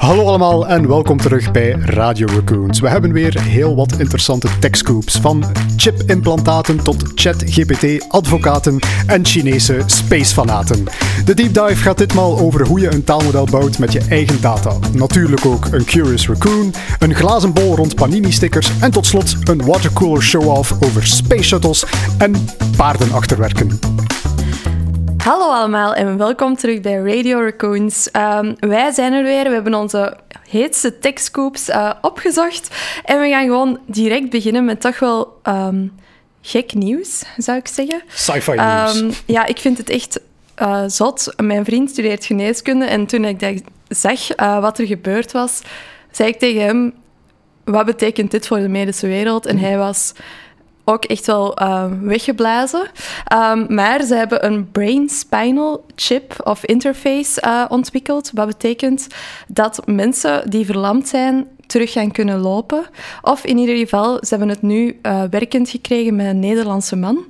Hallo allemaal en welkom terug bij Radio Raccoons. We hebben weer heel wat interessante techscoops. Van chip-implantaten tot chat-GPT-advocaten en Chinese spacefanaten. De deep dive gaat ditmaal over hoe je een taalmodel bouwt met je eigen data. Natuurlijk ook een Curious Raccoon, een glazen bol rond Panini-stickers en tot slot een watercooler show-off over space shuttles en paardenachterwerken. Hallo allemaal en welkom terug bij Radio Raccoons. Ehm, wij zijn er weer, we hebben onze heetste techscoops uh, opgezocht en we gaan gewoon direct beginnen met toch wel ehm, gek nieuws, zou ik zeggen. Sci-fi nieuws. Um, ja, ik vind het echt uh, zot. Mijn vriend studeert geneeskunde en toen ik dat zag uh, wat er gebeurd was, zei ik tegen hem, wat betekent dit voor de medische wereld? En hij was ook echt wel uh, weggeblazen. Um, maar ze hebben een brain spinal chip of interface uh, ontwikkeld. Wat betekent dat mensen die verlamd zijn terug gaan kunnen lopen. Of in ieder geval, ze hebben het nu uh, werkend gekregen met een Nederlandse man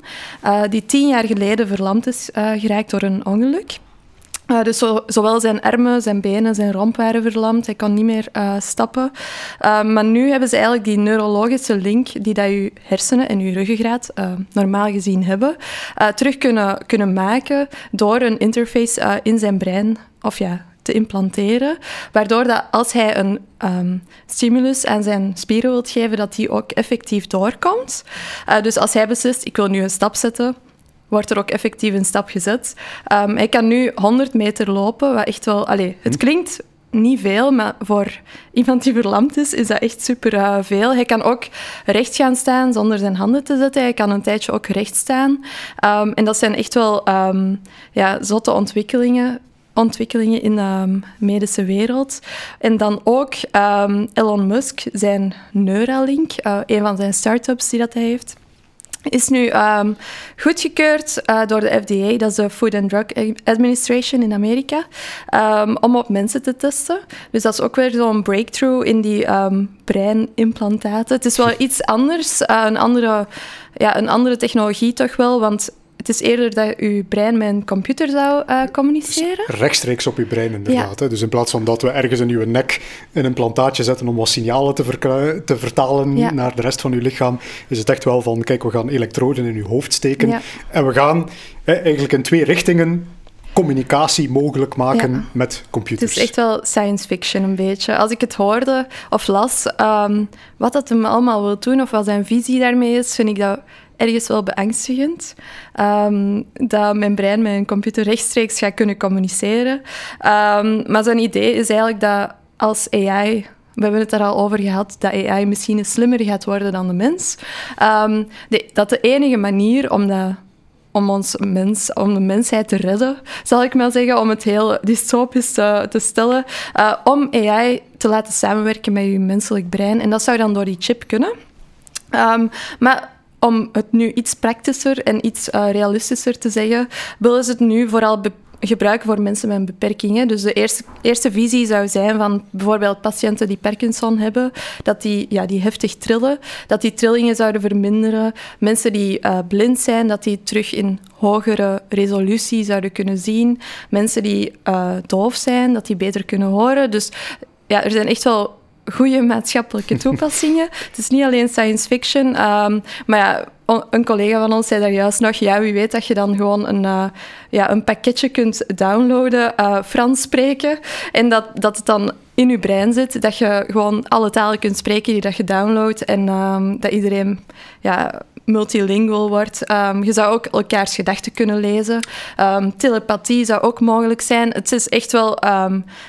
die tien jaar geleden verlamd is geraakt door een ongeluk. Uh, dus zo, zowel zijn armen, zijn benen, zijn romp waren verlamd. Hij kon niet meer uh, stappen. Uh, maar nu hebben ze eigenlijk die neurologische link die dat je hersenen en je ruggengraat normaal gezien hebben, terug kunnen, kunnen maken door een interface in zijn brein of ja, te implanteren. Waardoor dat als hij een um, stimulus aan zijn spieren wilt geven, dat die ook effectief doorkomt. dus als hij beslist, ik wil nu een stap zetten wordt er ook effectief een stap gezet. Um, hij kan nu 100 meter lopen, wat echt wel... Allez, het hm. klinkt niet veel, maar voor iemand die verlamd is, is dat echt super uh, veel. Hij kan ook recht gaan staan zonder zijn handen te zetten. Hij kan een tijdje ook recht staan. Um, en dat zijn echt wel um, ja, zotte ontwikkelingen ontwikkelingen in de medische wereld. En dan ook um, Elon Musk, zijn Neuralink, uh, een van zijn start-ups die dat hij heeft is nu um, goedgekeurd uh, door de FDA, dat is de Food and Drug Administration in Amerika, um, om op mensen te testen. Dus dat is ook weer zo'n breakthrough in die um, breinimplantaten. Het is wel iets anders, uh, een, andere, ja, een andere technologie toch wel, want het is eerder dat je brein met een computer zou uh, communiceren. Dus rechtstreeks op je brein, inderdaad. Ja. Dus in plaats van dat we ergens in je nek in een plantaatje zetten om wat signalen te, te vertalen ja. naar de rest van je lichaam, is het echt wel van: kijk, we gaan elektroden in je hoofd steken. Ja. En we gaan eigenlijk in twee richtingen communicatie mogelijk maken ja. met computers. Het is echt wel science fiction een beetje. Als ik het hoorde of las, um, wat dat hem allemaal wil doen of wat zijn visie daarmee is, vind ik dat ergens wel beangstigend. Um, dat mijn brein met een computer rechtstreeks gaat kunnen communiceren. Um, maar zijn idee is eigenlijk dat als AI we hebben het er al over gehad dat AI misschien slimmer gaat worden dan de mens. De, dat de enige manier om, de, om, ons mens, om de mensheid te redden, zal ik maar zeggen, om het heel dystopisch te, te stellen, uh, om AI te laten samenwerken met je menselijk brein. En dat zou dan door die chip kunnen. Maar om het nu iets praktischer en iets uh, realistischer te zeggen, willen ze het nu vooral gebruiken voor mensen met beperkingen. Dus de eerste, eerste visie zou zijn van bijvoorbeeld patiënten die Parkinson hebben, dat die, ja, die heftig trillen, dat die trillingen zouden verminderen. Mensen die uh, blind zijn, dat die terug in hogere resolutie zouden kunnen zien. Mensen die uh, doof zijn, dat die beter kunnen horen. Dus ja, er zijn echt wel goede maatschappelijke toepassingen. het is niet alleen science fiction, um, maar ja, een collega van ons zei daar juist nog, ja, wie weet dat je dan gewoon een, uh, ja, een pakketje kunt downloaden, uh, Frans spreken, en dat, dat het dan in je brein zit, dat je gewoon alle talen kunt spreken die dat je downloadt en um, dat iedereen ja, multilingual wordt. Um, je zou ook elkaars gedachten kunnen lezen. Telepathie zou ook mogelijk zijn. Het is echt wel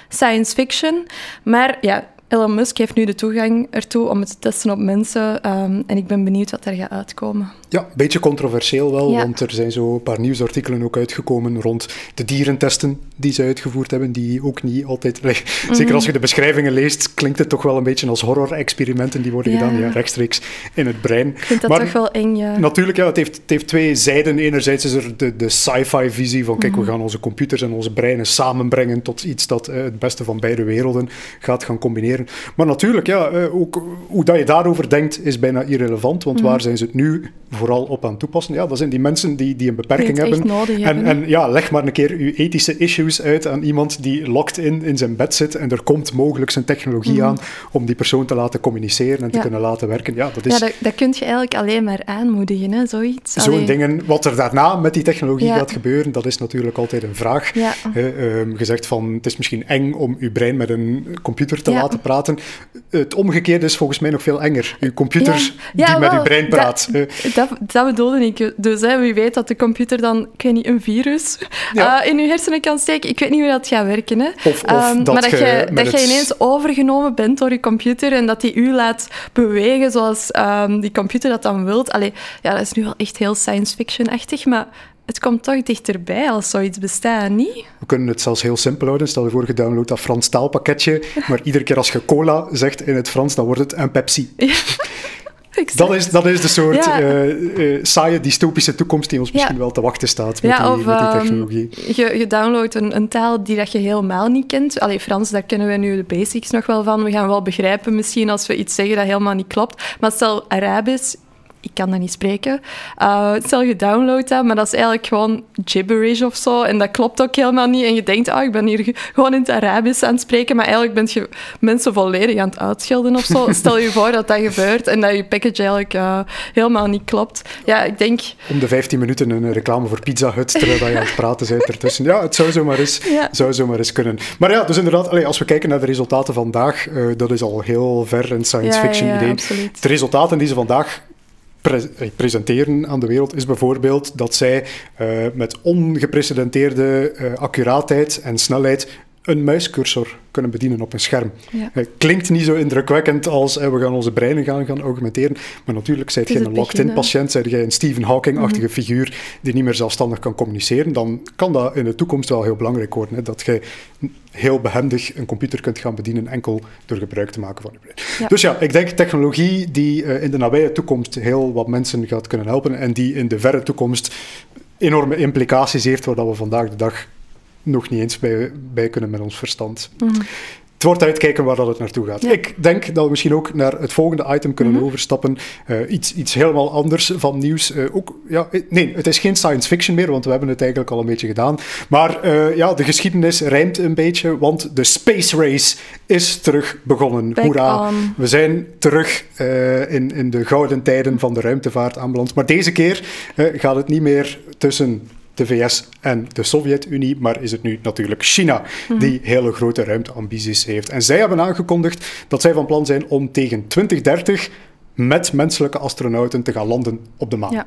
science fiction. Maar ja, Elon Musk heeft nu de toegang ertoe om het te testen op mensen. Um, en ik ben benieuwd wat er gaat uitkomen. Ja, een beetje controversieel wel, want er zijn zo een paar nieuwsartikelen ook uitgekomen rond de dierentesten die ze uitgevoerd hebben, die ook niet altijd... Mm -hmm. Zeker als je de beschrijvingen leest, klinkt het toch wel een beetje als horror-experimenten die worden ja. gedaan ja, rechtstreeks in het brein. Ik vind dat maar, toch wel eng, ja. Natuurlijk, ja, het heeft, het heeft twee zijden. Enerzijds is er de, de sci-fi visie van, kijk, mm -hmm. we gaan onze computers en onze breinen samenbrengen tot iets dat uh, het beste van beide werelden gaat gaan combineren. Maar natuurlijk, ja, uh, ook hoe dat je daarover denkt, is bijna irrelevant, want mm -hmm. waar zijn ze het nu vooral op aan toepassen? Ja, dat zijn die mensen die, die een beperking Die hebben. nodig en, hebben. en ja, leg maar een keer uw ethische issues uit aan iemand die locked in in zijn bed zit en er komt mogelijk zijn technologie aan om die persoon te laten communiceren en te Mhm. Kunnen laten werken. Ja, dat is Ja, dat, dat kun je eigenlijk alleen maar aanmoedigen, hè, zoiets. zo'n Allee. dingen. Wat er daarna met die technologie Ja. gaat gebeuren, dat is natuurlijk altijd een vraag. Ja. Ehm, gezegd van, het is misschien eng om uw brein met een computer te laten praten. Het omgekeerde is volgens mij nog veel enger. Uw computer die met uw brein dat- praat. Dat, dat bedoelde ik. Dus hè, wie weet dat de computer dan, ik weet niet, een virus Ja. eh, in je hersenen kan steken. Ik weet niet hoe dat gaat werken. Hè. Of- of dat maar dat je dat het- je ineens overgenomen bent door je computer en dat die u laat bewegen zoals ehm, die computer dat dan wilt. Allee, ja, dat is nu wel echt heel science fiction-achtig, maar het komt toch dichterbij als zoiets bestaat, niet? We kunnen het zelfs heel simpel houden. Stel je voor, je downloadt dat Frans taalpakketje, maar iedere keer als je cola zegt in het Frans, dan wordt het een Pepsi. Exact. Dat is, dat is de soort Ja. eh, eh, saaie dystopische toekomst die ons Ja. misschien wel te wachten staat met, Ja, die, of met die ehm, technologie. je, je downloadt een, een taal die dat je helemaal niet kent. Allee, Frans, daar kennen we nu de basics nog wel van. We gaan wel begrijpen misschien als we iets zeggen dat helemaal niet klopt. Maar stel Arabisch, ik kan dat niet spreken. Uh, stel je downloadt dat, maar dat is eigenlijk gewoon gibberish of zo. En dat klopt ook helemaal niet. En je denkt, ah, ik ben hier ge- gewoon in het Arabisch aan het spreken. Maar eigenlijk ben je mensen volledig aan het uitschelden of zo. Stel je voor dat dat gebeurt en dat je package eigenlijk eh, helemaal niet klopt. Ja, ik denk... Om de 15 minuten een reclame voor Pizza Hut, terwijl je aan het praten bent ertussen. Ja, het zou zomaar eens, Ja. zou zomaar eens kunnen. Maar ja, dus inderdaad, allee, als we kijken naar de resultaten vandaag, eh, dat is al heel ver in science Ja, fiction ja, idee. absoluut. De resultaten die ze vandaag eh, presenteren aan de wereld is bijvoorbeeld dat zij eh, met ongeprecedenteerde eh, accuraatheid en snelheid een muiscursor kunnen bedienen op een scherm. Ja. Eh, klinkt niet zo indrukwekkend als eh, we gaan onze breinen gaan, gaan augmenteren, maar natuurlijk, zijt jij is een locked-in patiënt, zijt jij een Stephen Hawking-achtige Mhm. figuur die niet meer zelfstandig kan communiceren, dan kan dat in de toekomst wel heel belangrijk worden. Hè, dat je heel behendig een computer kunt gaan bedienen enkel door gebruik te maken van je brein. Ja. Dus ja, ik denk technologie die eh, in de nabije toekomst heel wat mensen gaat kunnen helpen en die in de verre toekomst enorme implicaties heeft waar dat we vandaag de dag nog niet eens bij, bij kunnen met ons verstand. Mhm. Het wordt uitkijken waar dat het naartoe gaat. Ja. Ik denk dat we misschien ook naar het volgende item kunnen Mhm. overstappen. Eh, iets, iets helemaal anders van nieuws. Eh, ook, ja, nee, het is geen science fiction meer, want we hebben het eigenlijk al een beetje gedaan. Maar eh, ja, de geschiedenis rijmt een beetje, want de Space Race is terug begonnen. Back Hoera! on. We zijn terug in, in de gouden tijden van de ruimtevaart aanbeland. Maar deze keer gaat het niet meer tussen de VS en de Sovjet-Unie, maar is het nu natuurlijk China die hele grote ruimteambities heeft. En zij hebben aangekondigd dat zij van plan zijn om tegen 2030 met menselijke astronauten te gaan landen op de maan. Ja.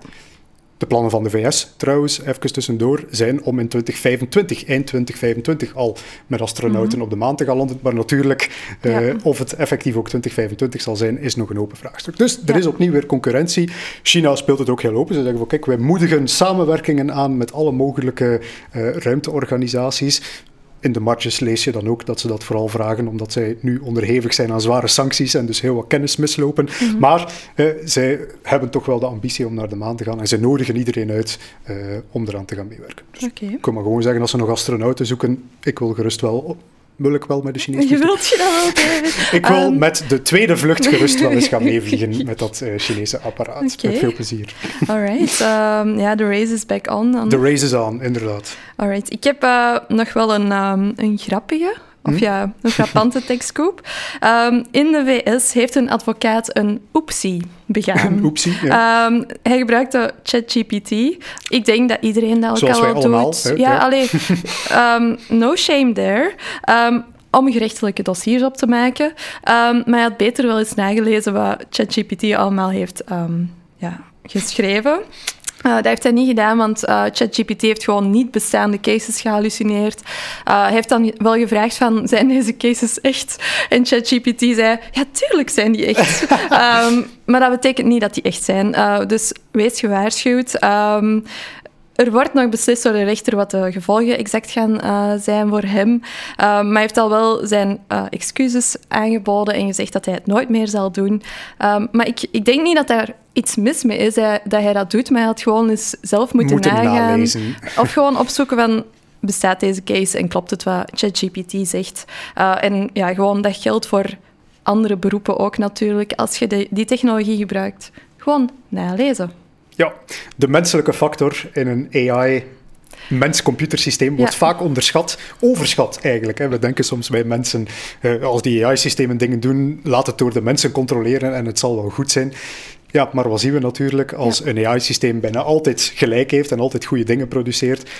De plannen van de VS, trouwens, even tussendoor, zijn om in 2025, eind 2025, al met astronauten op de maan te gaan landen. Maar natuurlijk, eh, Ja. of het effectief ook 2025 zal zijn, is nog een open vraagstuk. Dus er Ja. is opnieuw weer concurrentie. China speelt het ook heel open. Ze zeggen van, kijk, wij moedigen samenwerkingen aan met alle mogelijke eh, ruimteorganisaties. In de marges lees je dan ook dat ze dat vooral vragen omdat zij nu onderhevig zijn aan zware sancties en dus heel wat kennis mislopen. Mhm. Maar eh, zij hebben toch wel de ambitie om naar de maan te gaan en ze nodigen iedereen uit eh, om eraan te gaan meewerken. Dus ik kan maar gewoon zeggen, als ze nog astronauten zoeken, ik wil gerust wel, wil ik wel met de Chinese Je wilt je dat wel, David? ik wil Ehm, met de tweede vlucht gerust wel eens gaan meevliegen met dat eh, Chinese apparaat. Met veel plezier. Alright. ehm, ja, de race is back on. De race is aan, inderdaad. Alright. Ik heb eh, nog wel een, ehm, een grappige, of Hm? ja, een frappante tekstkoop. Ehm, in de VS heeft een advocaat een oepsie begaan. Oepsie. Ja. Ehm, hij gebruikte ChatGPT. Ik denk dat iedereen dat ook Zoals al wel allemaal, doet. hè? Ja, Ja. allee, ehm, no shame there. Om gerechtelijke dossiers op te maken. Maar hij had beter wel eens nagelezen wat ChatGPT allemaal heeft ja, geschreven. Eh, dat heeft hij niet gedaan, want eh, ChatGPT heeft gewoon niet bestaande cases gehallucineerd. Eh, hij heeft dan wel gevraagd van, zijn deze cases echt? En ChatGPT zei, ja, tuurlijk zijn die echt. Ehm, maar dat betekent niet dat die echt zijn. Dus wees gewaarschuwd. Ehm, er wordt nog beslist door de rechter wat de gevolgen exact gaan eh, zijn voor hem. Eh, maar hij heeft al wel zijn eh, excuses aangeboden en gezegd dat hij het nooit meer zal doen. Ehm, maar ik, ik denk niet dat daar iets mis mee is, hij- dat hij dat doet. Maar hij had gewoon eens zelf moeten, Moeten nagaan. nalezen. Of gewoon opzoeken van... Bestaat deze case en klopt het wat ChatGPT zegt? En ja, gewoon dat geldt voor andere beroepen ook natuurlijk. Als je de, die technologie gebruikt, gewoon nalezen. Ja, de menselijke factor in een AI mens-computersysteem wordt vaak onderschat, overschat eigenlijk. Hè. We denken soms bij mensen, eh, als die AI-systemen dingen doen, laat het door de mensen controleren en het zal wel goed zijn. Ja, maar wat zien we natuurlijk als een AI-systeem bijna altijd gelijk heeft en altijd goede dingen produceert?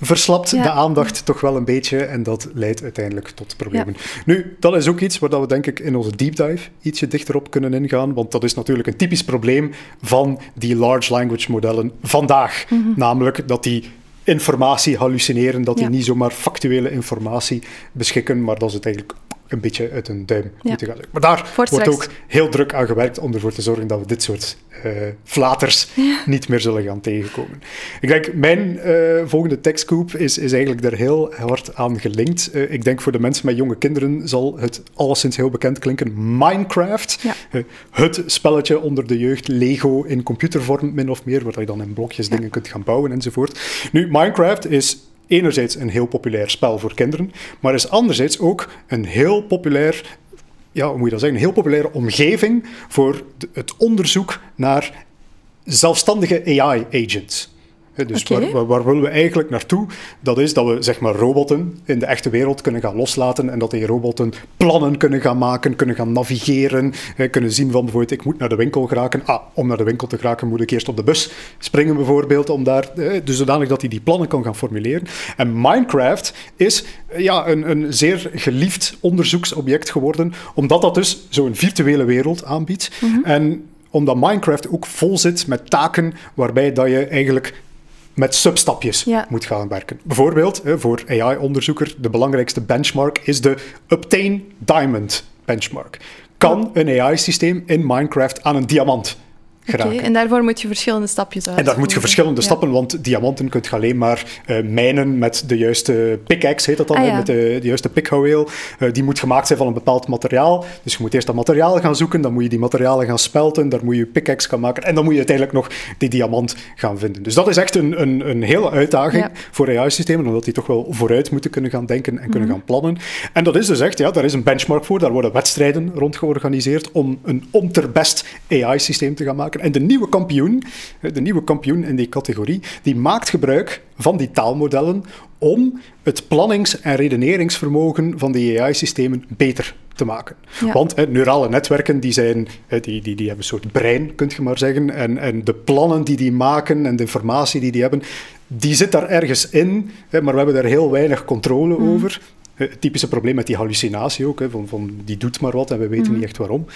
Verslapt Ja. de aandacht toch wel een beetje en dat leidt uiteindelijk tot problemen. Nu, dat is ook iets waar dat we denk ik in onze deep dive ietsje dichterop kunnen ingaan, want dat is natuurlijk een typisch probleem van die large language modellen vandaag. Namelijk dat die informatie hallucineren, dat die Ja. niet zomaar factuele informatie beschikken, maar dat ze het eigenlijk een beetje uit een duim Ja. moeten gaan. Maar daar wordt straks. ook heel druk aan gewerkt om ervoor te zorgen dat we dit soort eh, flaters niet meer zullen gaan tegenkomen. Ik denk, mijn eh, volgende tekstcoop is, is eigenlijk daar heel hard aan gelinkt. Eh, ik denk voor de mensen met jonge kinderen zal het alleszins heel bekend klinken. Minecraft, Ja. het spelletje onder de jeugd, Lego in computervorm min of meer, waar je dan in blokjes dingen kunt gaan bouwen enzovoort. Nu, Minecraft is enerzijds een heel populair spel voor kinderen, maar is anderzijds ook een heel populair ja, hoe moet je dat zeggen, een heel populaire omgeving voor het onderzoek naar zelfstandige AI-agents. Dus waar, willen we eigenlijk naartoe? Dat is dat we zeg maar robotten in de echte wereld kunnen gaan loslaten en dat die robotten plannen kunnen gaan maken, kunnen gaan navigeren, kunnen zien van bijvoorbeeld ik moet naar de winkel geraken. Ah, om naar de winkel te geraken moet ik eerst op de bus springen bijvoorbeeld, om daar, dus zodanig dat hij die plannen kan gaan formuleren. En Minecraft is ja, een, een zeer geliefd onderzoeksobject geworden, omdat dat dus zo'n virtuele wereld aanbiedt. En omdat Minecraft ook vol zit met taken waarbij dat je eigenlijk met substapjes Ja. moet gaan werken. Bijvoorbeeld, voor AI-onderzoeker, de belangrijkste benchmark is de Obtain Diamond benchmark. Kan een AI-systeem in Minecraft aan een diamant En daarvoor moet je verschillende stapjes uit. En daar moet je verschillende Ja. stappen, want diamanten kun je alleen maar eh, mijnen met de juiste pickaxe, heet dat dan, Ah, ja. met de, de juiste pikhouweel. Eh, die moet gemaakt zijn van een bepaald materiaal. Dus je moet eerst dat materiaal gaan zoeken, dan moet je die materialen gaan spelten, daar moet je pickaxe gaan maken en dan moet je uiteindelijk nog die diamant gaan vinden. Dus dat is echt een, een, een hele uitdaging Ja. voor AI-systemen, omdat die toch wel vooruit moeten kunnen gaan denken en kunnen Mhm. gaan plannen. En dat is dus echt, ja, daar is een benchmark voor, daar worden wedstrijden rond georganiseerd om een om ter best AI-systeem te gaan maken. En de nieuwe kampioen, de nieuwe kampioen in die categorie, die maakt gebruik van die taalmodellen om het plannings- en redeneringsvermogen van die AI-systemen beter te maken. Ja. Want neurale netwerken die zijn, die, die, die hebben een soort brein, kunt je maar zeggen. En, en de plannen die die maken en de informatie die die hebben, die zit daar ergens in, maar we hebben daar heel weinig controle over. Eh, Het typische probleem met die hallucinatie ook, hè, van, van die doet maar wat en we weten niet echt waarom.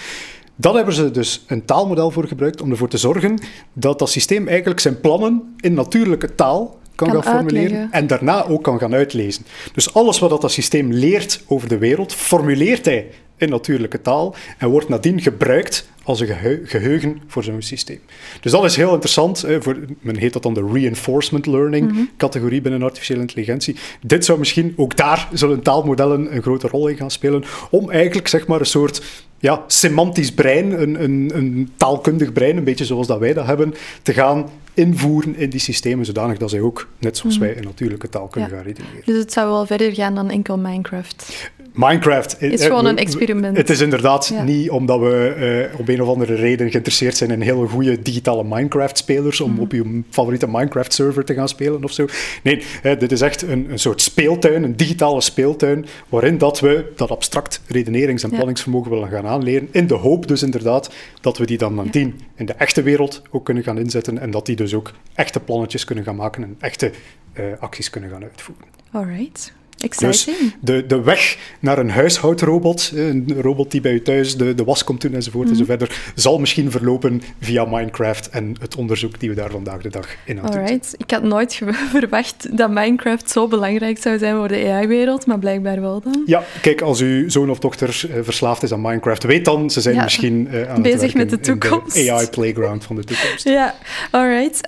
Daar hebben ze dus een taalmodel voor gebruikt om ervoor te zorgen dat dat systeem eigenlijk zijn plannen in natuurlijke taal kan, Kan gaan formuleren uitleggen. en daarna ook kan gaan uitlezen. Dus alles wat dat, systeem leert over de wereld, formuleert hij in natuurlijke taal en wordt nadien gebruikt als een gehe- geheugen voor zo'n systeem. Dus dat is heel interessant. Hè, voor, men heet dat dan de reinforcement learning categorie binnen artificiële intelligentie. Dit zou misschien, ook daar zullen taalmodellen een grote rol in gaan spelen, om eigenlijk zeg maar een soort ja, semantisch brein, een, een, een taalkundig brein, een beetje zoals dat wij dat hebben, te gaan invoeren in die systemen, zodanig dat zij ook, net zoals wij, in natuurlijke taal kunnen Ja. gaan redeneren. Dus het zou wel verder gaan dan enkel Minecraft. Minecraft Is eh, gewoon we- een experiment. Het is inderdaad Ja. niet omdat we eh, om een of andere reden geïnteresseerd zijn in hele goede digitale Minecraft-spelers Mhm. om op je favoriete Minecraft-server te gaan spelen of zo. Nee, eh, dit is echt een, een soort speeltuin, een digitale speeltuin, waarin dat we dat abstract redenerings- en Ja. planningsvermogen willen gaan aanleren, in de hoop dus inderdaad dat we die dan nadien in de echte wereld ook kunnen gaan inzetten en dat die dus ook echte plannetjes kunnen gaan maken en echte eh, acties kunnen gaan uitvoeren. Alright. Dus Exciting. de, de weg naar een huishoudrobot, eh, een robot die bij u thuis de, de was komt doen enzovoort enzoverder, zal misschien verlopen via Minecraft en het onderzoek die we daar vandaag de dag in aan het doen. Alright. Ik had nooit verwacht dat Minecraft zo belangrijk zou zijn voor de AI-wereld, maar blijkbaar wel dan. Ja, kijk, als uw zoon of dochter eh, verslaafd is aan Minecraft, weet dan, ze zijn Ja. misschien eh, aan Bezig het met de toekomst. AI-playground van de toekomst. Ja, alright.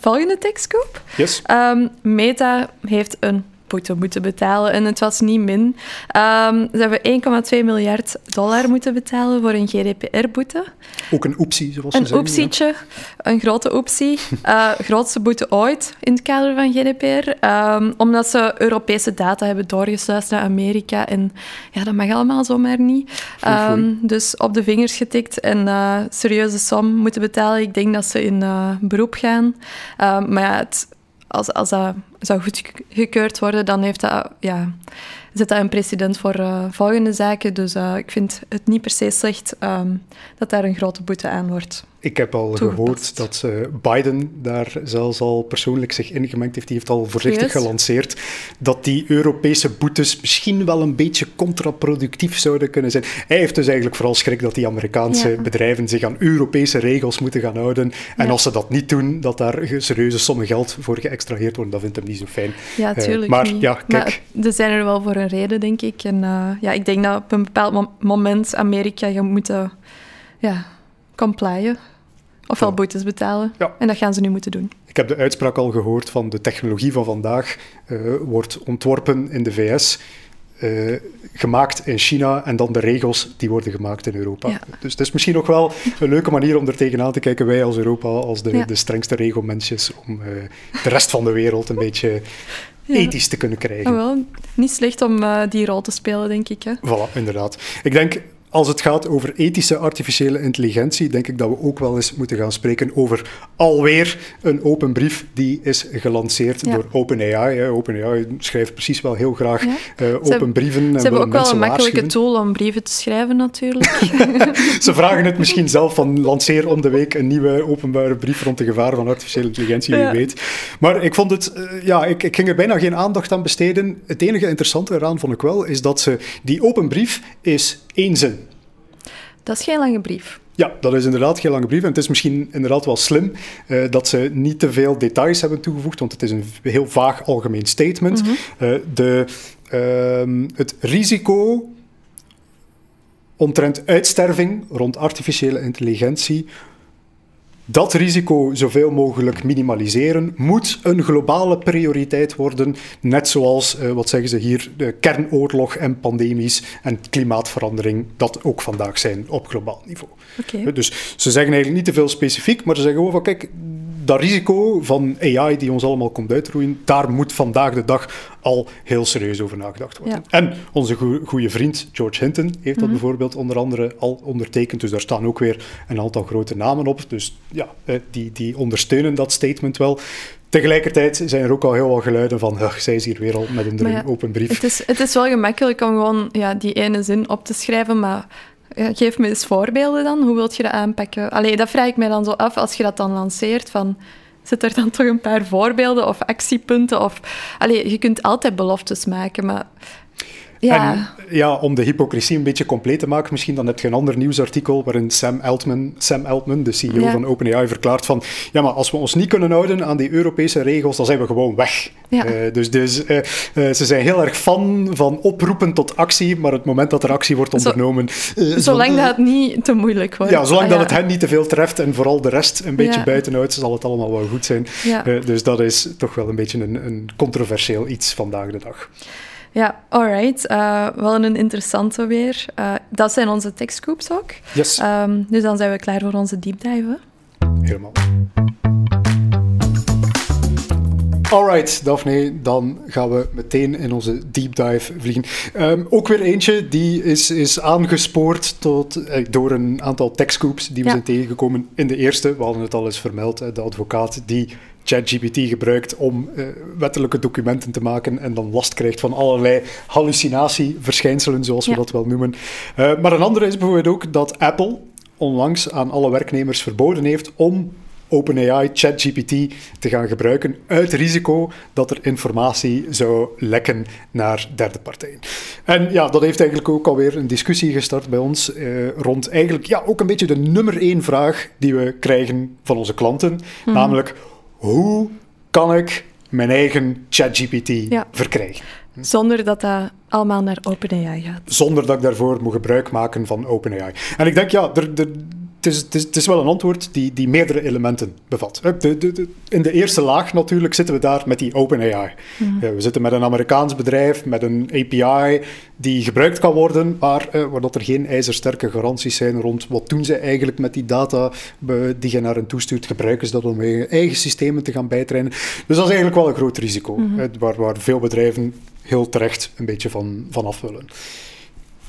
Volgende tekstcoop. Yes? Ehm, Meta heeft een boete moeten betalen. En het was niet min. Ehm, ze hebben 1,2 miljard dollar moeten betalen voor een GDPR-boete. Ook een optie, zoals ze een zeggen. Een oepsietje, een grote optie. Uh, grootste boete ooit in het kader van GDPR. Um, omdat ze Europese data hebben doorgesluist naar Amerika. En ja, dat mag allemaal zomaar niet. Um, dus op de vingers getikt en uh, serieuze som moeten betalen. Ik denk dat ze in uh, beroep gaan. Um, maar ja, het, als, als dat zou goedgekeurd worden, dan heeft dat, ja, zet dat een precedent voor uh, volgende zaken. Dus uh, ik vind het niet per se slecht um, dat daar een grote boete aan wordt. Ik heb al gehoord dat uh, Biden daar zelfs al persoonlijk zich ingemengd heeft. Die heeft al voorzichtig gelanceerd dat die Europese boetes misschien wel een beetje contraproductief zouden kunnen zijn. Hij heeft dus eigenlijk vooral schrik dat die Amerikaanse ja. bedrijven zich aan Europese regels moeten gaan houden. En ja. als ze dat niet doen, dat daar serieuze sommen geld voor geëxtraheerd worden. Dat vindt hem niet zo fijn. Ja, tuurlijk uh, maar niet. ja, kijk. Maar er zijn er wel voor een reden, denk ik. En uh, ja, ik denk dat op een bepaald moment Amerika gaat moeten ja, complyen. Ofwel boetes betalen. Ja. En dat gaan ze nu moeten doen. Ik heb de uitspraak al gehoord van de technologie van vandaag uh, wordt ontworpen in de VS, uh, gemaakt in China en dan de regels die worden gemaakt in Europa. Ja. Dus het is misschien nog wel een leuke manier om er tegenaan te kijken, wij als Europa, als de, Ja. de strengste regelmensjes, om uh, de rest van de wereld een beetje ethisch te kunnen krijgen. Ah, wel, niet slecht om uh, die rol te spelen, denk ik. Hè? Voilà, inderdaad. Ik denk, als het gaat over ethische artificiële intelligentie, denk ik dat we ook wel eens moeten gaan spreken over alweer een open brief die is gelanceerd Ja. door OpenAI. OpenAI schrijft precies wel heel graag Ja. eh, open hebben- brieven en Ze hebben ook wel een makkelijke tool om brieven te schrijven, natuurlijk. Ze vragen het misschien zelf van lanceer om de week een nieuwe openbare brief rond de gevaren van artificiële intelligentie, wie Ja. weet. Maar ik vond het, eh, ja, ik, ik ging er bijna geen aandacht aan besteden. Het enige interessante eraan vond ik wel, is dat ze, die open brief is één zin. dat is geen lange brief. Ja, dat is inderdaad geen lange brief. En het is misschien inderdaad wel slim eh, dat ze niet te veel details hebben toegevoegd, want het is een heel vaag algemeen statement. Eh, de, ehm, het risico omtrent uitsterving rond artificiële intelligentie. Dat risico zoveel mogelijk minimaliseren moet een globale prioriteit worden, net zoals, eh, wat zeggen ze hier, de kernoorlog en pandemies en klimaatverandering dat ook vandaag zijn op globaal niveau. Dus ze zeggen eigenlijk niet te veel specifiek, maar ze zeggen gewoon van kijk, dat risico van AI die ons allemaal komt uitroeien, daar moet vandaag de dag al heel serieus over nagedacht worden. Ja. En onze goe- goede vriend George Hinton heeft dat bijvoorbeeld onder andere al ondertekend, dus daar staan ook weer een aantal grote namen op. Dus ja, die, die ondersteunen dat statement wel. Tegelijkertijd zijn er ook al heel wat geluiden van, "Ugh, zij is hier weer al met een ja, open brief. Het is, het is wel gemakkelijk om gewoon ja, die ene zin op te schrijven, maar geef me eens voorbeelden dan. Hoe wilt je dat aanpakken? Allee, dat vraag ik mij dan zo af als je dat dan lanceert. Van, zit er dan toch een paar voorbeelden of actiepunten? Of, allee, je kunt altijd beloftes maken, maar... Ja, En ja, om de hypocrisie een beetje compleet te maken, misschien dan heb je een ander nieuwsartikel waarin Sam Altman, Sam Altman de CEO Ja. van OpenAI, verklaart van ja, maar als we ons niet kunnen houden aan die Europese regels, dan zijn we gewoon weg. Ja. Eh, dus dus eh, eh, ze zijn heel erg fan van oproepen tot actie, maar het moment dat er actie wordt ondernomen... zolang zo- dat het niet te moeilijk wordt. Ja, zolang Ah, dat het hen niet te veel treft en vooral de rest een beetje buitenuit, zal het allemaal wel goed zijn. Dus dat is toch wel een beetje een, een controversieel iets vandaag de dag. Ja, alright. Eh, wel een interessante weer. Eh, dat zijn onze techscoops ook. Yes, Ehm, dus dan zijn we klaar voor onze deep dive. hè? helemaal. Alright, Daphne, dan gaan we meteen in onze deep dive vliegen. Ehm, ook weer eentje die is, is aangespoord tot, eh, door een aantal techscoops die we Ja. zijn tegengekomen in de eerste. We hadden het al eens vermeld, de advocaat die ChatGPT gebruikt om eh, wettelijke documenten te maken en dan last krijgt van allerlei hallucinatieverschijnselen, zoals we Ja. dat wel noemen. Eh, maar een andere is bijvoorbeeld ook dat Apple onlangs aan alle werknemers verboden heeft om OpenAI, ChatGPT te gaan gebruiken uit risico dat er informatie zou lekken naar derde partijen. En ja, dat heeft eigenlijk ook alweer een discussie gestart bij ons eh, rond eigenlijk ja, ook een beetje de nummer één vraag die we krijgen van onze klanten, namelijk hoe kan ik mijn eigen ChatGPT Ja. verkrijgen? Zonder dat dat allemaal naar OpenAI gaat. zonder dat ik daarvoor moet gebruik maken van OpenAI. En ik denk, ja, er, er, is, het, is, het is wel een antwoord die, die meerdere elementen bevat. De, de, de, in de eerste laag natuurlijk zitten we daar met die OpenAI. Mm. we zitten met een Amerikaans bedrijf, met een API die gebruikt kan worden, maar uh, waar dat er geen ijzersterke garanties zijn rond wat doen ze eigenlijk met die data die je naar hen toestuurt. Gebruiken ze dat om eigen systemen te gaan bijtrainen? Dus dat is eigenlijk wel een groot risico, mm -hmm. waar, waar veel bedrijven heel terecht een beetje van, van af willen.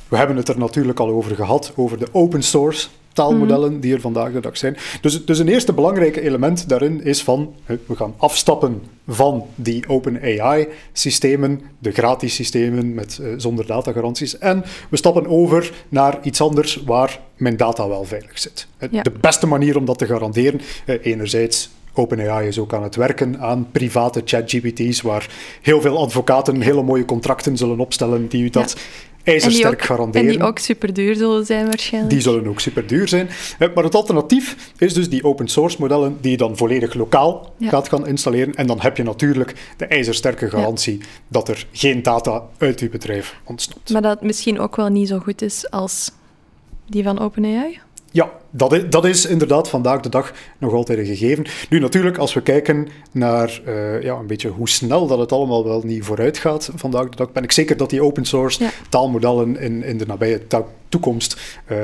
We hebben het er natuurlijk al over gehad, over de open source taalmodellen die er vandaag de dag zijn. Dus, dus een eerste belangrijke element daarin is van, we gaan afstappen van die open AI systemen, de gratis systemen met, uh, zonder datagaranties, en we stappen over naar iets anders waar mijn data wel veilig zit. De beste manier om dat te garanderen, uh, enerzijds OpenAI is ook aan het werken aan private ChatGPT's, waar heel veel advocaten hele mooie contracten zullen opstellen die u dat ijzersterk garanderen. En die ook super duur zullen zijn waarschijnlijk. Die zullen ook super duur zijn. Maar het alternatief is dus die open source modellen die je dan volledig lokaal gaat gaan installeren. En dan heb je natuurlijk de ijzersterke garantie dat er geen data uit je bedrijf ontstaat. Maar dat het misschien ook wel niet zo goed is als die van OpenAI? Ja, dat is, dat is, inderdaad vandaag de dag nog altijd een gegeven. Nu natuurlijk, als we kijken naar uh, ja, een beetje hoe snel dat het allemaal wel niet vooruit gaat vandaag de dag, ben ik zeker dat die open source taalmodellen in, in de nabije toekomst uh,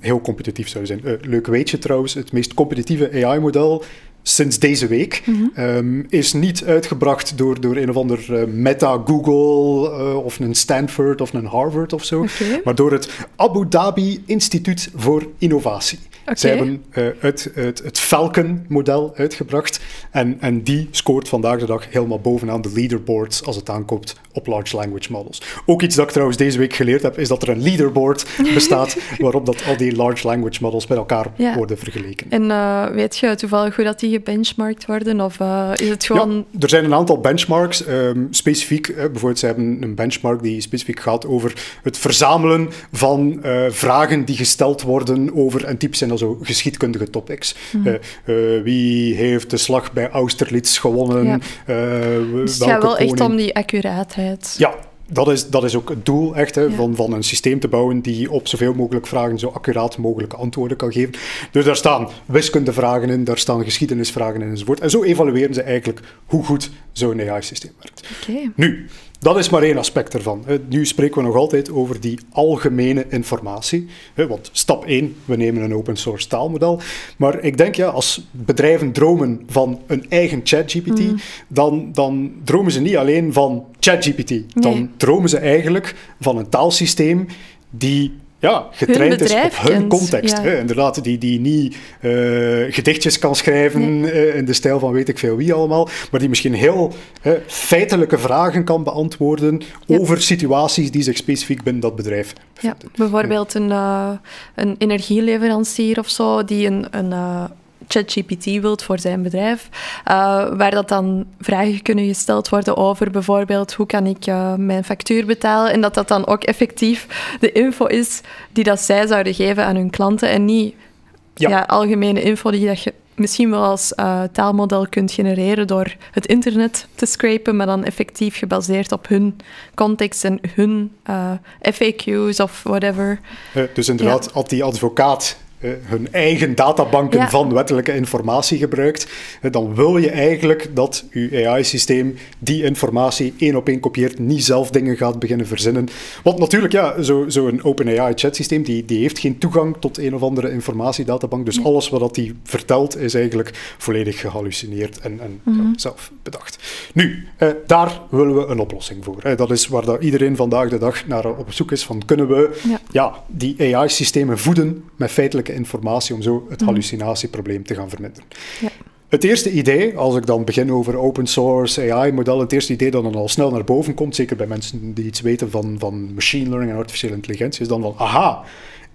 heel competitief zouden zijn. Uh, leuk weetje trouwens, het meest competitieve AI-model sinds deze week. Mhm. Ehm, is niet uitgebracht door, door een of ander uh, Meta, Google uh, of een Stanford of een Harvard of zo. Maar door het Abu Dhabi Instituut voor Innovatie. Okay. Zij hebben uh, het, het, het Falcon-model uitgebracht. En, en die scoort vandaag de dag helemaal bovenaan de leaderboards als het aankomt op large language models. Ook iets dat ik trouwens deze week geleerd heb, is dat er een leaderboard bestaat waarop dat al die large language models met elkaar worden vergeleken. En uh, weet je toevallig hoe dat die gebenchmarkt worden? Of uh, is het gewoon... Ja, er zijn een aantal benchmarks. Um, specifiek, bijvoorbeeld, ze hebben een benchmark die specifiek gaat over het verzamelen van vragen die gesteld worden over, en typisch zo geschiedkundige topics. Mm. wie heeft de slag bij Austerlitz gewonnen? Ja. dus het gaat wel echt om die accuraatheid. Ja, dat is, dat is ook het doel echt, hè, van, van een systeem te bouwen die op zoveel mogelijk vragen zo accuraat mogelijke antwoorden kan geven. Dus daar staan wiskundevragen in, daar staan geschiedenisvragen in enzovoort. En zo evalueren ze eigenlijk hoe goed zo'n AI-systeem werkt. Okay. Nu, dat is maar één aspect ervan. Nu spreken we nog altijd over die algemene informatie. Want stap 1, we nemen een open source taalmodel. Maar ik denk, ja, als bedrijven dromen van een eigen ChatGPT, mm. dan, dan dromen ze niet alleen van ChatGPT. Dan dromen ze eigenlijk van een taalsysteem die ja, getraind is op hun context. Hè, inderdaad, die, die niet uh, gedichtjes kan schrijven uh, in de stijl van weet ik veel wie allemaal, maar die misschien heel uh, feitelijke vragen kan beantwoorden ja. over situaties die zich specifiek binnen dat bedrijf bevinden. Ja, bijvoorbeeld een, een energieleverancier of zo, die een, een ChatGPT wilt voor zijn bedrijf, uh, waar dat dan vragen kunnen gesteld worden over bijvoorbeeld hoe kan ik uh, mijn factuur betalen en dat dat dan ook effectief de info is die dat zij zouden geven aan hun klanten en niet ja. ja algemene info die dat je misschien wel als uh, taalmodel kunt genereren door het internet te scrapen, maar dan effectief gebaseerd op hun context en hun FAQ's of whatever. dus inderdaad, ja. als die advocaat eh, hun eigen databanken van wettelijke informatie gebruikt, eh, dan wil je eigenlijk dat je AI-systeem die informatie één op één kopieert, niet zelf dingen gaat beginnen verzinnen. Want natuurlijk, ja, zo'n zo OpenAI-chatsysteem, die, die heeft geen toegang tot een of andere informatiedatabank, dus alles wat hij vertelt is eigenlijk volledig gehallucineerd en, en ja, mhm. zelf bedacht. Nu, eh, daar willen we een oplossing voor. Dat is waar dat iedereen vandaag de dag naar op zoek is van, kunnen we ja. ja die AI-systemen voeden met feitelijke informatie om zo het mhm. hallucinatieprobleem te gaan verminderen. Ja. Het eerste idee, als ik dan begin over open source AI-modellen, het eerste idee dat dan al snel naar boven komt, zeker bij mensen die iets weten van, van machine learning en artificiële intelligentie, is dan van, aha,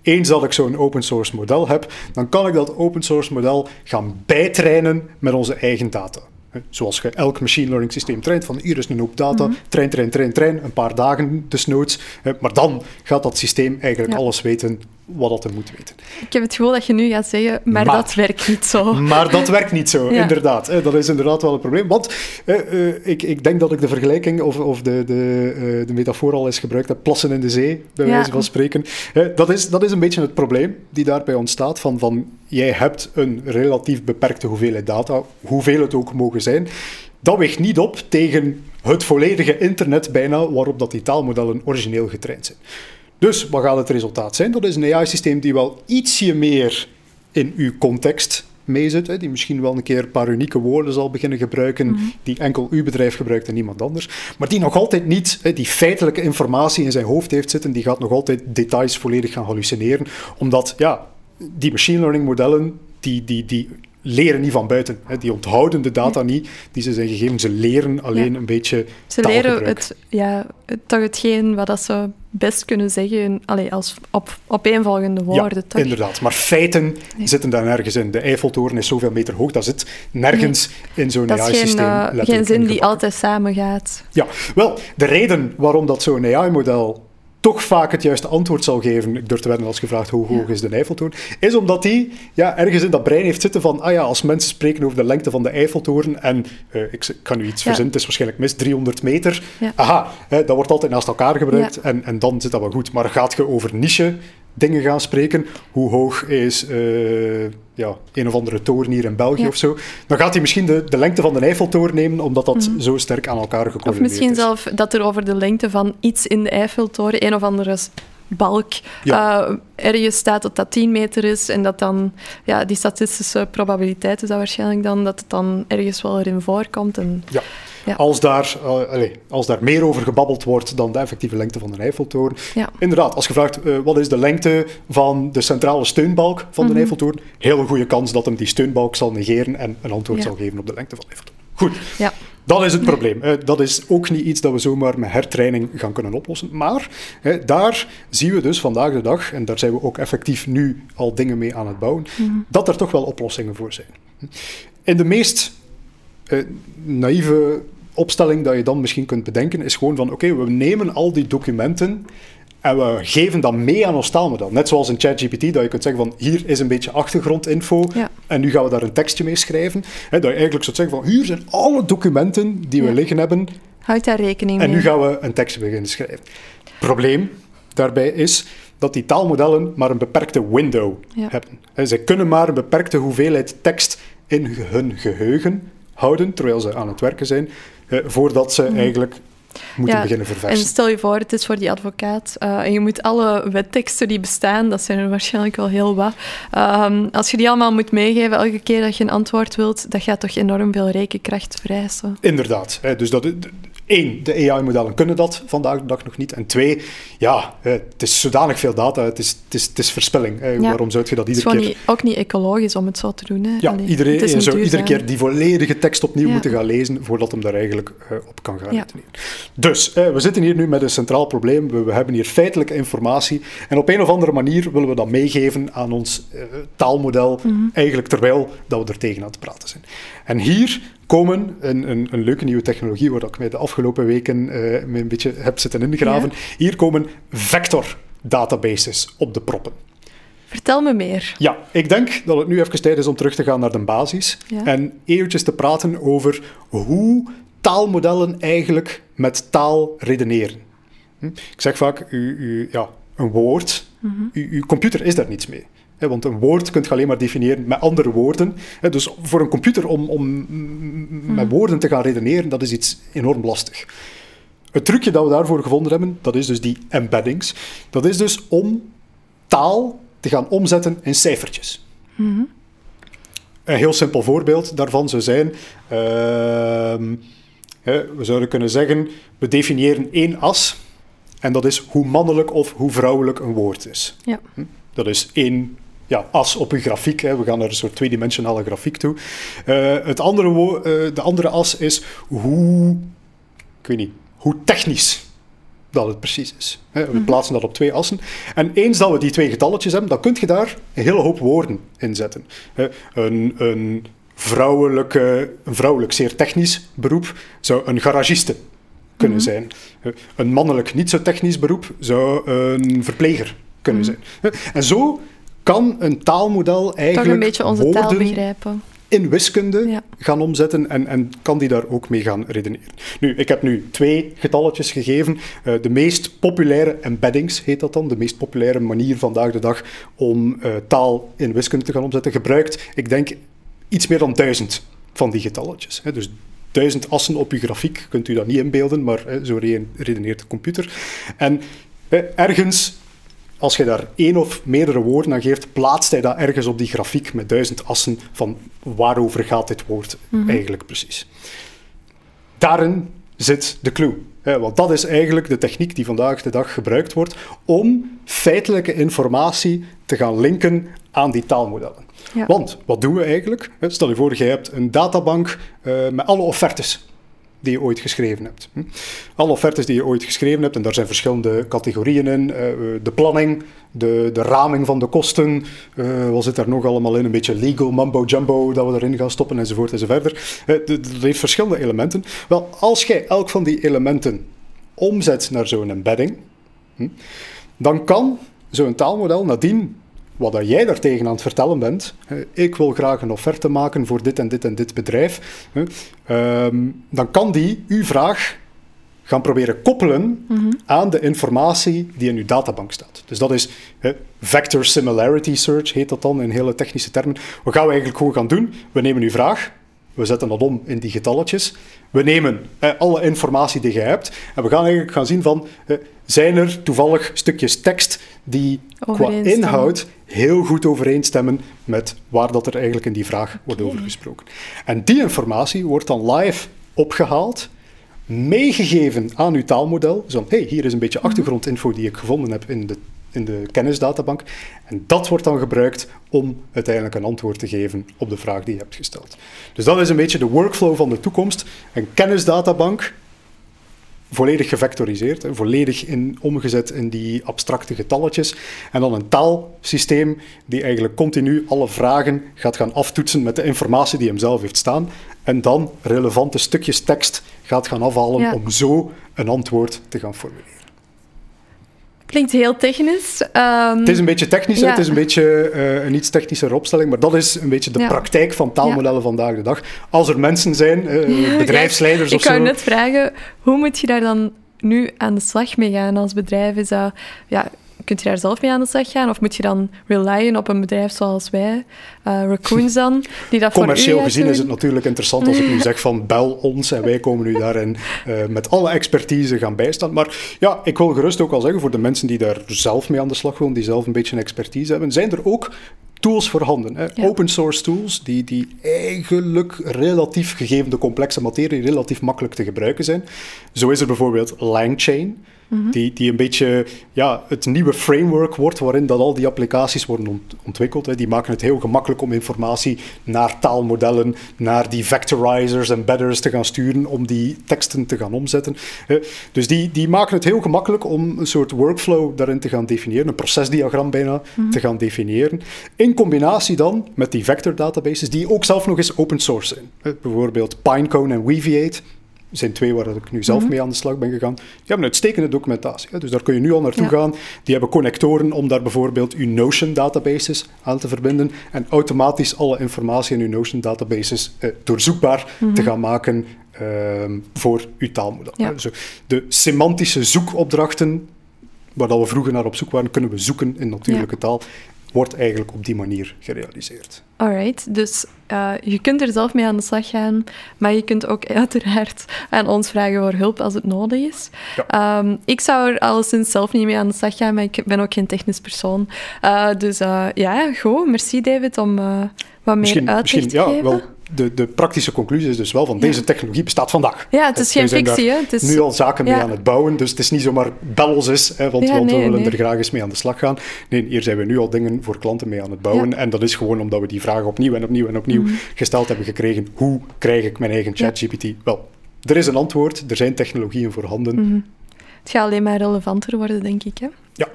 eens dat ik zo'n open source model heb, dan kan ik dat open source model gaan bijtrainen met onze eigen data. Zoals je elk machine learning systeem traint, van hier is een hoop data, mm train, train, train, train, een paar dagen desnoods. Maar dan gaat dat systeem eigenlijk alles weten wat dat er moet weten. Ik heb het gevoel dat je nu gaat zeggen, maar, Maar. dat werkt niet zo. Maar dat werkt niet zo, Ja. inderdaad. Dat is inderdaad wel een probleem. Want eh, eh, ik, ik denk dat ik de vergelijking of, of de, de, eh, de metafoor al eens gebruikt heb, plassen in de zee, bij Ja. wijze van spreken. Dat, is, dat is een beetje het probleem die daarbij ontstaat, van, van jij hebt een relatief beperkte hoeveelheid data, hoeveel het ook mogen zijn. Dat weegt niet op tegen het volledige internet bijna, waarop dat die taalmodellen origineel getraind zijn. Dus wat gaat het resultaat zijn? Dat is een AI-systeem die wel ietsje meer in uw context meezit, hè, die misschien wel een keer een paar unieke woorden zal beginnen gebruiken, die enkel uw bedrijf gebruikt en niemand anders, maar die nog altijd niet hè, die feitelijke informatie in zijn hoofd heeft zitten, die gaat nog altijd details volledig gaan hallucineren, omdat ja, die machine learning modellen, die, die, die leren niet van buiten, hè, die onthouden de data niet die ze zijn gegeven, ze leren alleen Ja. een beetje Ze leren het, ja, het- toch hetgeen wat dat ze best kunnen zeggen allee, als op, opeenvolgende woorden. ja, toch? inderdaad. Maar feiten Nee. zitten daar nergens in. De Eiffeltoren is zoveel meter hoog, dat zit nergens in zo'n Dat is geen, AI-systeem. eh, geen zin die altijd samengaat. Ja, wel, de reden waarom dat zo'n AI-model toch vaak het juiste antwoord zal geven, ik durf te wedden als gevraagd hoe hoog is de Eiffeltoren, is omdat die ja, ergens in dat brein heeft zitten van, ah ja, als mensen spreken over de lengte van de Eiffeltoren en, eh, ik, ik kan nu iets Ja. verzinnen, het is waarschijnlijk mis, 300 meter, Ja. aha, hè, dat wordt altijd naast elkaar gebruikt Ja. en, en dan zit dat wel goed. Maar gaat je over niche dingen gaan spreken, hoe hoog is eh, ja, een of andere toren hier in België Ja. of zo, dan gaat hij misschien de, de lengte van de Eiffeltoren nemen, omdat dat zo sterk aan elkaar Mhm. Of gecorreleerd misschien is. zelf dat er over de lengte van iets in de Eiffeltoren, een of andere balk, Ja. eh, ergens staat dat dat 10 meter is en dat dan, ja, die statistische probabiliteit is dat waarschijnlijk dan, dat het dan ergens wel erin voorkomt. En, Ja. Ja. Als, daar, eh, allee, als daar meer over gebabbeld wordt dan de effectieve lengte van een Eiffeltoren. ja. Inderdaad, als je vraagt eh, wat is de lengte van de centrale steunbalk van Mhm. de Eiffeltoren, heel goede kans dat hem die steunbalk zal negeren en een antwoord Ja. zal geven op de lengte van de Eiffeltoren. Goed, Ja. dat is het probleem. Dat is ook niet iets dat we zomaar met hertraining gaan kunnen oplossen. Maar daar zien we dus vandaag de dag, en daar zijn we ook effectief nu al dingen mee aan het bouwen, dat er toch wel oplossingen voor zijn. In de meest naïeve opstelling dat je dan misschien kunt bedenken, is gewoon van oké, we nemen al die documenten en we geven dat mee aan ons taalmodel. Net zoals in ChatGPT, dat je kunt zeggen van hier is een beetje achtergrondinfo Ja. en nu gaan we daar een tekstje mee schrijven. Hè, dat je eigenlijk zou zeggen van hier zijn alle documenten die we Ja. liggen hebben Houd daar rekening en mee. nu gaan we een tekstje beginnen schrijven. Probleem daarbij is dat die taalmodellen maar een beperkte window Ja. hebben. Hè, Ze kunnen maar een beperkte hoeveelheid tekst in hun geheugen houden, terwijl ze aan het werken zijn, eh, voordat ze eigenlijk moeten Mhm. Ja, beginnen En verversen. stel je voor, het is voor die advocaat eh, en je moet alle wetteksten die bestaan, dat zijn er waarschijnlijk wel heel wat, ehm, als je die allemaal moet meegeven elke keer dat je een antwoord wilt, dat gaat toch enorm veel rekenkracht vereisen. Inderdaad. Hè, dus dat, één, de AI-modellen kunnen dat vandaag de dag nog niet. En twee, ja, eh, het is zodanig veel data, het is, het is, het is verspilling. Ja. Waarom zou je dat Het is iedere keer... niet, ook niet ecologisch om het zo te doen. Hè? Ja, Allee, iedereen het is zou iedere keer die volledige tekst opnieuw Ja. moeten gaan lezen voordat hem daar eigenlijk eh, op kan gaan Ja. Dus, eh, we zitten hier nu met een centraal probleem. We, we hebben hier feitelijke informatie. En op een of andere manier willen we dat meegeven aan ons taalmodel, Mhm. eigenlijk terwijl dat we er tegen aan het praten zijn. En hier komen een, een, een leuke nieuwe technologie, waar ik mij de afgelopen weken me een beetje heb zitten ingraven. Hier komen vector databases op de proppen. Vertel me meer. Ja, ik denk dat het nu even tijd is om terug te gaan naar de basis Ja. en eventjes te praten over hoe taalmodellen eigenlijk met taal redeneren. Hm? Ik zeg vaak, u, u, ja, een woord, u, uw computer is daar niets mee. Want een woord kunt je alleen maar definiëren met andere woorden. Dus voor een computer om, om met woorden te gaan redeneren, dat is iets enorm lastig. Het trucje dat we daarvoor gevonden hebben, dat is dus die embeddings. Dat is dus om taal te gaan omzetten in cijfertjes. Een heel simpel voorbeeld daarvan zou zijn, ehm, we zouden kunnen zeggen, we definiëren één as en dat is hoe mannelijk of hoe vrouwelijk een woord is. Ja. Dat is één ja, as op een grafiek. Hè. We gaan naar een soort tweedimensionale grafiek toe. Eh, het andere eh, de andere as is hoe, ik weet niet, hoe technisch dat het precies is. Hè. We plaatsen dat op twee assen. En eens dat we die twee getalletjes hebben, dan kun je daar een hele hoop woorden in zetten. Hè. Een, een, vrouwelijke, een vrouwelijk zeer technisch beroep zou een garagiste kunnen zijn. Hè. Een mannelijk niet zo technisch beroep zou een verpleger kunnen zijn. En zo kan een taalmodel eigenlijk Toch een beetje onze taal begrijpen. in wiskunde Ja. gaan omzetten en, en kan die daar ook mee gaan redeneren. Nu, ik heb nu twee getalletjes gegeven. Eh, de meest populaire embeddings heet dat dan, de meest populaire manier vandaag de dag om eh, taal in wiskunde te gaan omzetten, gebruikt, ik denk, iets meer dan duizend van die getalletjes. Hè. Dus duizend assen op uw grafiek, kunt u dat niet inbeelden, maar hè, zo re- redeneert de computer. En hè, ergens als je daar één of meerdere woorden aan geeft, plaatst hij dat ergens op die grafiek met duizend assen van waarover gaat dit woord eigenlijk precies. Daarin zit de clue. Hè, want dat is eigenlijk de techniek die vandaag de dag gebruikt wordt om feitelijke informatie te gaan linken aan die taalmodellen. Ja. Want wat doen we eigenlijk? Stel je voor, je hebt een databank eh, met alle offertes die je ooit geschreven hebt. Alle offertes die je ooit geschreven hebt, en daar zijn verschillende categorieën in. eh, de planning, de, de raming van de kosten, eh, wat zit daar nog allemaal in? Een beetje legal mumbo-jumbo dat we erin gaan stoppen, enzovoort enzoverder. Eh, dat heeft verschillende elementen. Wel, als jij elk van die elementen omzet naar zo'n embedding, hm, dan kan zo'n taalmodel nadien wat dat jij daartegen aan het vertellen bent, ik wil graag een offerte maken voor dit en dit en dit bedrijf, ehm, dan kan die uw vraag gaan proberen koppelen aan de informatie die in uw databank staat. Dus dat is vector similarity search, heet dat dan in hele technische termen. Wat gaan we eigenlijk gewoon gaan doen? We nemen uw vraag, we zetten dat om in die getalletjes. We nemen alle informatie die je hebt en we gaan eigenlijk gaan zien van, zijn er toevallig stukjes tekst die qua inhoud heel goed overeenstemmen met waar dat er eigenlijk in die vraag wordt over gesproken. En die informatie wordt dan live opgehaald, meegegeven aan uw taalmodel. Zo van, hey, hier is een beetje achtergrondinfo die ik gevonden heb in de, in de kennisdatabank. En dat wordt dan gebruikt om uiteindelijk een antwoord te geven op de vraag die je hebt gesteld. Dus dat is een beetje de workflow van de toekomst. Een kennisdatabank volledig gevectoriseerd, hè, volledig in, omgezet in die abstracte getalletjes. En dan een taalsysteem die eigenlijk continu alle vragen gaat gaan aftoetsen met de informatie die hem zelf heeft staan. En dan relevante stukjes tekst gaat gaan afhalen Ja. om zo een antwoord te gaan formuleren. Klinkt heel technisch. Ehm, Het is een beetje technisch, Ja. het is een beetje eh, een iets technischer opstelling, maar dat is een beetje de Ja. praktijk van taalmodellen vandaag de dag. Als er mensen zijn, eh, bedrijfsleiders ik of zo... wou net vragen, hoe moet je daar dan nu aan de slag mee gaan als bedrijf? Is dat, ja, kunt je daar zelf mee aan de slag gaan? Of moet je dan relyen op een bedrijf zoals wij, eh Raccoons dan, die dat Commercieel gezien is het natuurlijk interessant als ik nu zeg van bel ons en wij komen u daarin eh, met alle expertise gaan bijstaan. Maar ja, ik wil gerust ook al zeggen voor de mensen die daar zelf mee aan de slag willen, die zelf een beetje een expertise hebben, zijn er ook tools voorhanden. Hè? Ja. Open source tools die, die eigenlijk relatief, gegeven de complexe materie, relatief makkelijk te gebruiken zijn. Zo is er bijvoorbeeld LangChain. Die, die een beetje ja, het nieuwe framework wordt waarin dat al die applicaties worden ont- ontwikkeld. Hè. Die maken het heel gemakkelijk om informatie naar taalmodellen, naar die vectorizers en embedders te gaan sturen, om die teksten te gaan omzetten. hè. Dus die, die maken het heel gemakkelijk om een soort workflow daarin te gaan definiëren, een procesdiagram bijna te gaan definiëren. In combinatie dan met die vector databases, die ook zelf nog eens open source zijn. hè. Bijvoorbeeld Pinecone en Weaviate zijn twee waar ik nu zelf Mhm. mee aan de slag ben gegaan. Die hebben uitstekende documentatie. Hè? Dus daar kun je nu al naartoe Ja. gaan. Die hebben connectoren om daar bijvoorbeeld uw Notion databases aan te verbinden en automatisch alle informatie in uw Notion databases eh, doorzoekbaar te gaan maken ehm, voor uw taalmodel. Ja. Dus de semantische zoekopdrachten, waar dat we vroeger naar op zoek waren, kunnen we zoeken in natuurlijke taal, wordt eigenlijk op die manier gerealiseerd. Alright, dus eh, je kunt er zelf mee aan de slag gaan, maar je kunt ook uiteraard aan ons vragen voor hulp als het nodig is. Ehm, ik zou er alleszins zelf niet mee aan de slag gaan, maar ik ben ook geen technisch persoon. Eh, dus eh, ja, goed. Merci David om wat meer Misschien, uitleg te ja, geven. wel, de, de praktische conclusie is dus wel van deze technologie bestaat vandaag. Ja, het is geen fictie, hè. Het is... nu al zaken mee aan het bouwen. Dus het is niet zomaar bel eens, hè, want, Ja, want nee, we willen nee. er graag eens mee aan de slag gaan. Nee, hier zijn we nu al dingen voor klanten mee aan het bouwen. En dat is gewoon omdat we die vraag opnieuw en opnieuw en opnieuw gesteld hebben gekregen. Hoe krijg ik mijn eigen Mhm. ChatGPT? Wel, er is een antwoord. Er zijn technologieën voorhanden. Mhm. Het gaat alleen maar relevanter worden, denk ik. Hè? Ja.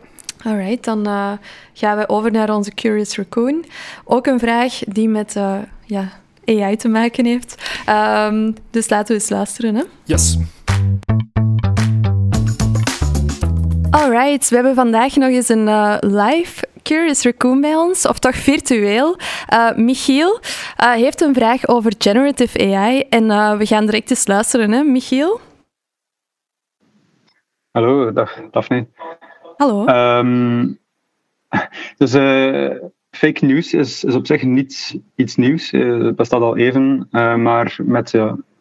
Alright, dan eh, gaan we over naar onze Curious Raccoon. Ook een vraag die met eh, ja, AI te maken heeft. Ehm, dus laten we eens luisteren. Hè? Yes. Alright, we hebben vandaag nog eens een uh, live Curious Raccoon bij ons, of toch virtueel. Uh, Michiel uh, heeft een vraag over generative AI en we gaan direct eens luisteren, hè, Michiel? Hallo, dag Daphne. Hallo. Um, dus fake news is, is op zich niet iets nieuws. Het bestaat al even, maar met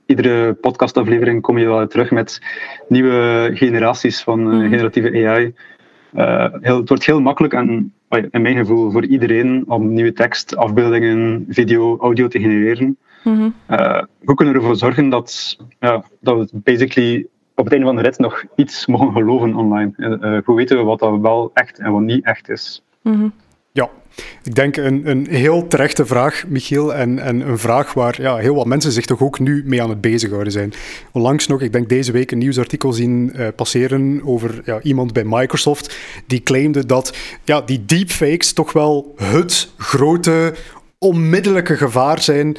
iedere podcastaflevering kom je wel terug met nieuwe generaties van uh, generatieve AI. Heel, het wordt heel makkelijk en in mijn gevoel voor iedereen om nieuwe tekst, afbeeldingen, video, audio te genereren. Hoe kunnen we ervoor zorgen dat, ja, dat we basically op het einde van de rit nog iets mogen geloven online? hoe weten we wat dat wel echt en wat niet echt is? Mhm. Ja, ik denk een, een heel terechte vraag, Michiel. En, en een vraag waar ja, heel wat mensen zich toch ook nu mee aan het bezighouden zijn. Onlangs nog, ik denk deze week, een nieuwsartikel zien uh, passeren over ja, iemand bij Microsoft die claimde dat ja, die deepfakes toch wel het grote onmiddellijke gevaar zijn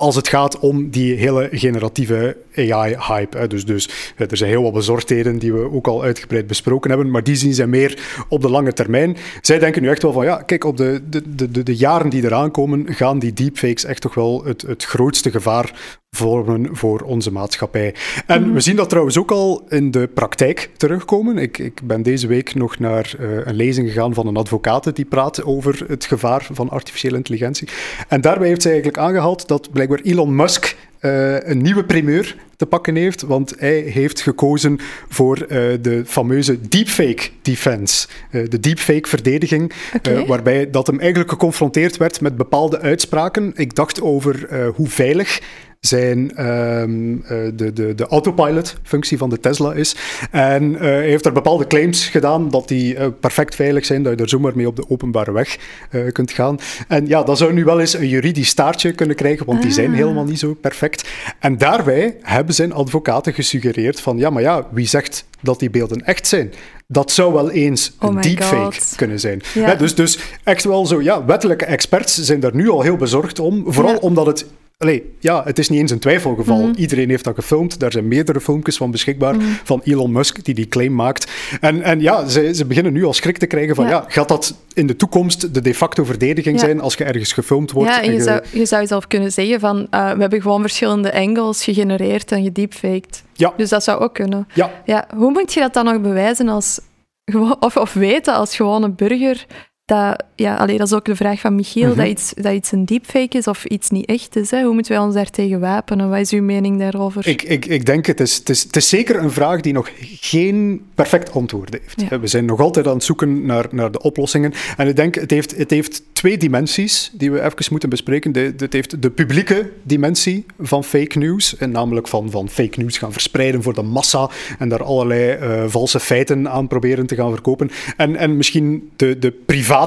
als het gaat om die hele generatieve AI-hype. Dus, dus er zijn heel wat bezorgdheden die we ook al uitgebreid besproken hebben, maar die zien zij meer op de lange termijn. Zij denken nu echt wel van, ja, kijk, op de, de, de, de jaren die eraan komen, gaan die deepfakes echt toch wel het, het grootste gevaar vormen voor onze maatschappij. En mhm. we zien dat trouwens ook al in de praktijk terugkomen. Ik, ik ben deze week nog naar uh, een lezing gegaan van een advocaat die praat over het gevaar van artificiële intelligentie. En daarbij heeft zij eigenlijk aangehaald dat blijkbaar Elon Musk uh, een nieuwe primeur te pakken heeft, want hij heeft gekozen voor uh, de fameuze deepfake defense, uh, de deepfake verdediging, okay. waarbij dat hem eigenlijk geconfronteerd werd met bepaalde uitspraken. Ik dacht over hoe veilig zijn um, de, de, de autopilot-functie van de Tesla is. En uh, hij heeft er bepaalde claims gedaan dat die uh, perfect veilig zijn, dat je er zomaar mee op de openbare weg uh, kunt gaan. En ja, dat zou nu wel eens een juridisch staartje kunnen krijgen, want die zijn ah. helemaal niet zo perfect. En daarbij hebben zijn advocaten gesuggereerd van, ja, maar ja, wie zegt dat die beelden echt zijn? dat zou wel eens oh een deepfake kunnen zijn. Ja. dus, dus echt wel zo, ja, wettelijke experts zijn daar nu al heel bezorgd om. Vooral ja. omdat het Allee, ja, het is niet eens een twijfelgeval. Mm Iedereen heeft dat gefilmd. Daar zijn meerdere filmpjes van beschikbaar mm van Elon Musk die die claim maakt. En, en ja, ze, ze beginnen nu al schrik te krijgen van ja. ja gaat dat in de toekomst de de facto verdediging zijn als je ergens gefilmd wordt? Ja, en je, Zou, je zou zelf kunnen zeggen van uh, we hebben gewoon verschillende angles gegenereerd en gedeepfaked. Ja. Dus dat zou ook kunnen. Ja. Ja, hoe moet je dat dan nog bewijzen als of, of weten als gewone burger dat, ja, allee, dat is ook de vraag van Michiel, dat, mhm. iets, dat iets een deepfake is of iets niet echt is. Hè? Hoe moeten wij ons daartegen wapenen? Wat is uw mening daarover? Ik, ik, ik denk, het is, het, is, het is zeker een vraag die nog geen perfect antwoord heeft. We zijn nog altijd aan het zoeken naar, naar de oplossingen. En ik denk, het heeft, het heeft twee dimensies die we even moeten bespreken. De, het heeft de publieke dimensie van fake news, en namelijk van, van fake news gaan verspreiden voor de massa en daar allerlei uh, valse feiten aan proberen te gaan verkopen. En, en misschien de, de private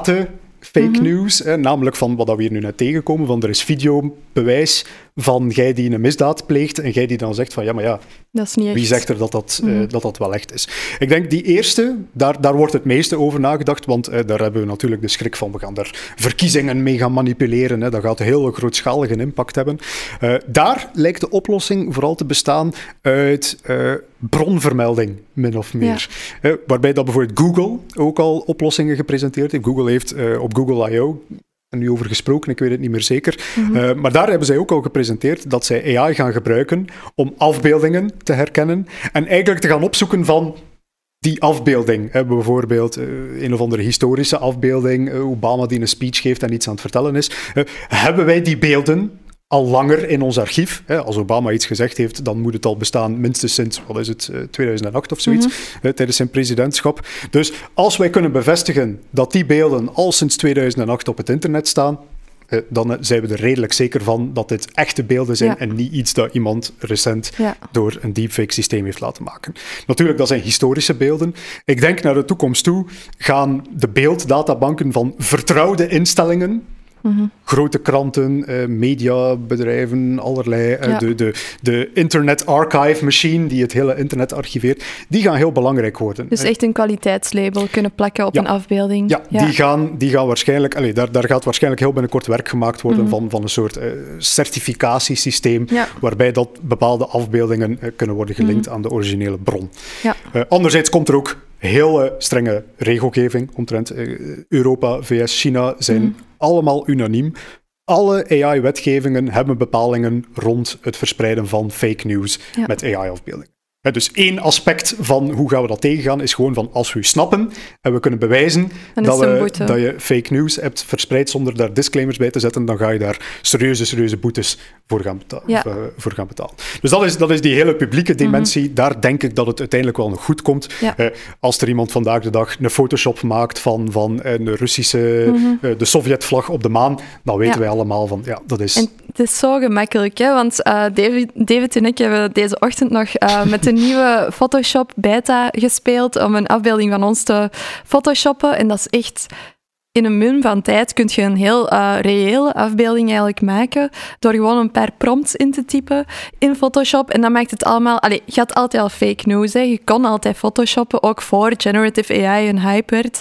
fake mhm. news, hè, namelijk van wat we hier nu net tegenkomen, van er is videobewijs van jij die een misdaad pleegt en jij die dan zegt van ja, maar ja, dat is niet echt. wie zegt er dat dat, mm dat dat wel echt is? Ik denk die eerste, daar, daar wordt het meeste over nagedacht, want uh, daar hebben we natuurlijk de schrik van, we gaan daar verkiezingen mee gaan manipuleren, hè, dat gaat een heel grootschalige impact hebben. Uh, daar lijkt de oplossing vooral te bestaan uit bronvermelding, min of meer. waarbij dat bijvoorbeeld Google ook al oplossingen gepresenteerd heeft. Google heeft op Google I.O en nu over gesproken, ik weet het niet meer zeker. Mhm. Eh, maar daar hebben zij ook al gepresenteerd dat zij AI gaan gebruiken om afbeeldingen te herkennen en eigenlijk te gaan opzoeken van die afbeelding. Hè, bijvoorbeeld uh, een of andere historische afbeelding, uh, Obama die een speech geeft en iets aan het vertellen is. hebben wij die beelden al langer in ons archief. Hè. Als Obama iets gezegd heeft, dan moet het al bestaan minstens sinds, wat is het, 2008 eh, of zoiets, mhm. tijdens zijn presidentschap. Dus als wij kunnen bevestigen dat die beelden al sinds 2008 op het internet staan, eh, dan zijn we er redelijk zeker van dat dit echte beelden zijn en niet iets dat iemand recent door een deepfake systeem heeft laten maken. Natuurlijk, dat zijn historische beelden. Ik denk naar de toekomst toe gaan de beelddatabanken van vertrouwde instellingen Grote kranten, uh, mediabedrijven, allerlei. Uh, de, de, de Internet Archive Machine, die het hele internet archiveert, die gaan heel belangrijk worden. Dus echt een kwaliteitslabel kunnen plakken op een afbeelding. Ja, ja, Die, gaan, die gaan waarschijnlijk, allez, daar, daar gaat waarschijnlijk heel binnenkort werk gemaakt worden mhm. van, van een soort uh, certificatiesysteem, waarbij dat bepaalde afbeeldingen kunnen worden gelinkt mhm. aan de originele bron. Ja. anderzijds komt er ook hele strenge regelgeving omtrent eh, Europa, VS, China zijn Mhm. allemaal unaniem. Alle AI-wetgevingen hebben bepalingen rond het verspreiden van fake news Ja. met AI-afbeeldingen. Dus één aspect van hoe gaan we dat tegengaan is gewoon van als we u snappen en we kunnen bewijzen dat, we, dat je fake news hebt verspreid zonder daar disclaimers bij te zetten, dan ga je daar serieuze, serieuze boetes voor gaan, Ja. eh, voor gaan betalen. Dus dat is, dat is die hele publieke dimensie. Daar denk ik dat het uiteindelijk wel nog goed komt. Mhm. Ja. Eh, als er iemand vandaag de dag een Photoshop maakt van, van een Russische, eh, de Sovjetvlag op de maan, dan weten Mhm. Ja. wij allemaal van, ja, dat is... En het is zo gemakkelijk, hè? want David, David en ik hebben deze ochtend nog met de nieuwe Photoshop beta gespeeld om een afbeelding van ons te photoshoppen. En dat is echt... In een mum van tijd kun je een heel eh, reële afbeelding eigenlijk maken door gewoon een paar prompts in te typen in Photoshop. En dan maakt het allemaal... Allee, je had altijd al fake news, hè. je kon altijd photoshoppen, ook voor generative AI een hype werd.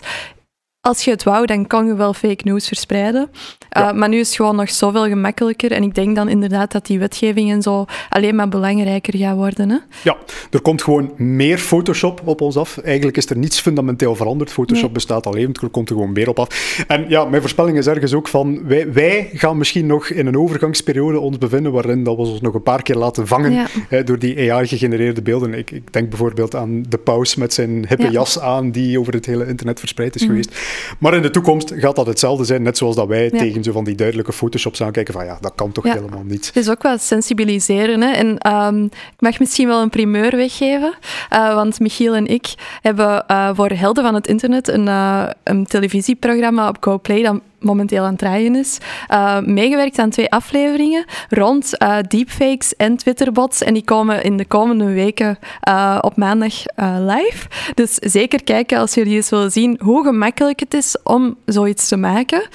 Als je het wou, dan kon je wel fake news verspreiden. Uh, Ja. Maar nu is het gewoon nog zoveel gemakkelijker. En ik denk dan inderdaad dat die wetgeving en zo alleen maar belangrijker gaat worden. Hè? Ja, er komt gewoon meer Photoshop op ons af. Eigenlijk is er niets fundamenteel veranderd. Photoshop Nee. bestaat al even, er komt er gewoon meer op af. En ja, mijn voorspelling is ergens ook van, wij, wij gaan misschien nog in een overgangsperiode ons bevinden waarin dat we ons nog een paar keer laten vangen Ja. hè, door die AI-gegenereerde beelden. Ik, ik denk bijvoorbeeld aan de paus met zijn hippe Ja. Mhm. jas aan die over het hele internet verspreid is geweest. Maar in de toekomst gaat dat hetzelfde zijn, net zoals dat wij Ja. tegen zo van die duidelijke Photoshops aankijken van ja, dat kan toch Ja. helemaal niet. Het is ook wel sensibiliseren. Hè? En ehm, ik mag misschien wel een primeur weggeven. eh, want Michiel en ik hebben eh, voor Helden van het Internet een, eh, een televisieprogramma op GoPlay dat momenteel aan het draaien is. eh, meegewerkt aan twee afleveringen rond eh, deepfakes en Twitterbots. En die komen in de komende weken eh, op maandag live. Dus zeker kijken als jullie eens willen zien hoe gemakkelijk het is om zoiets te maken.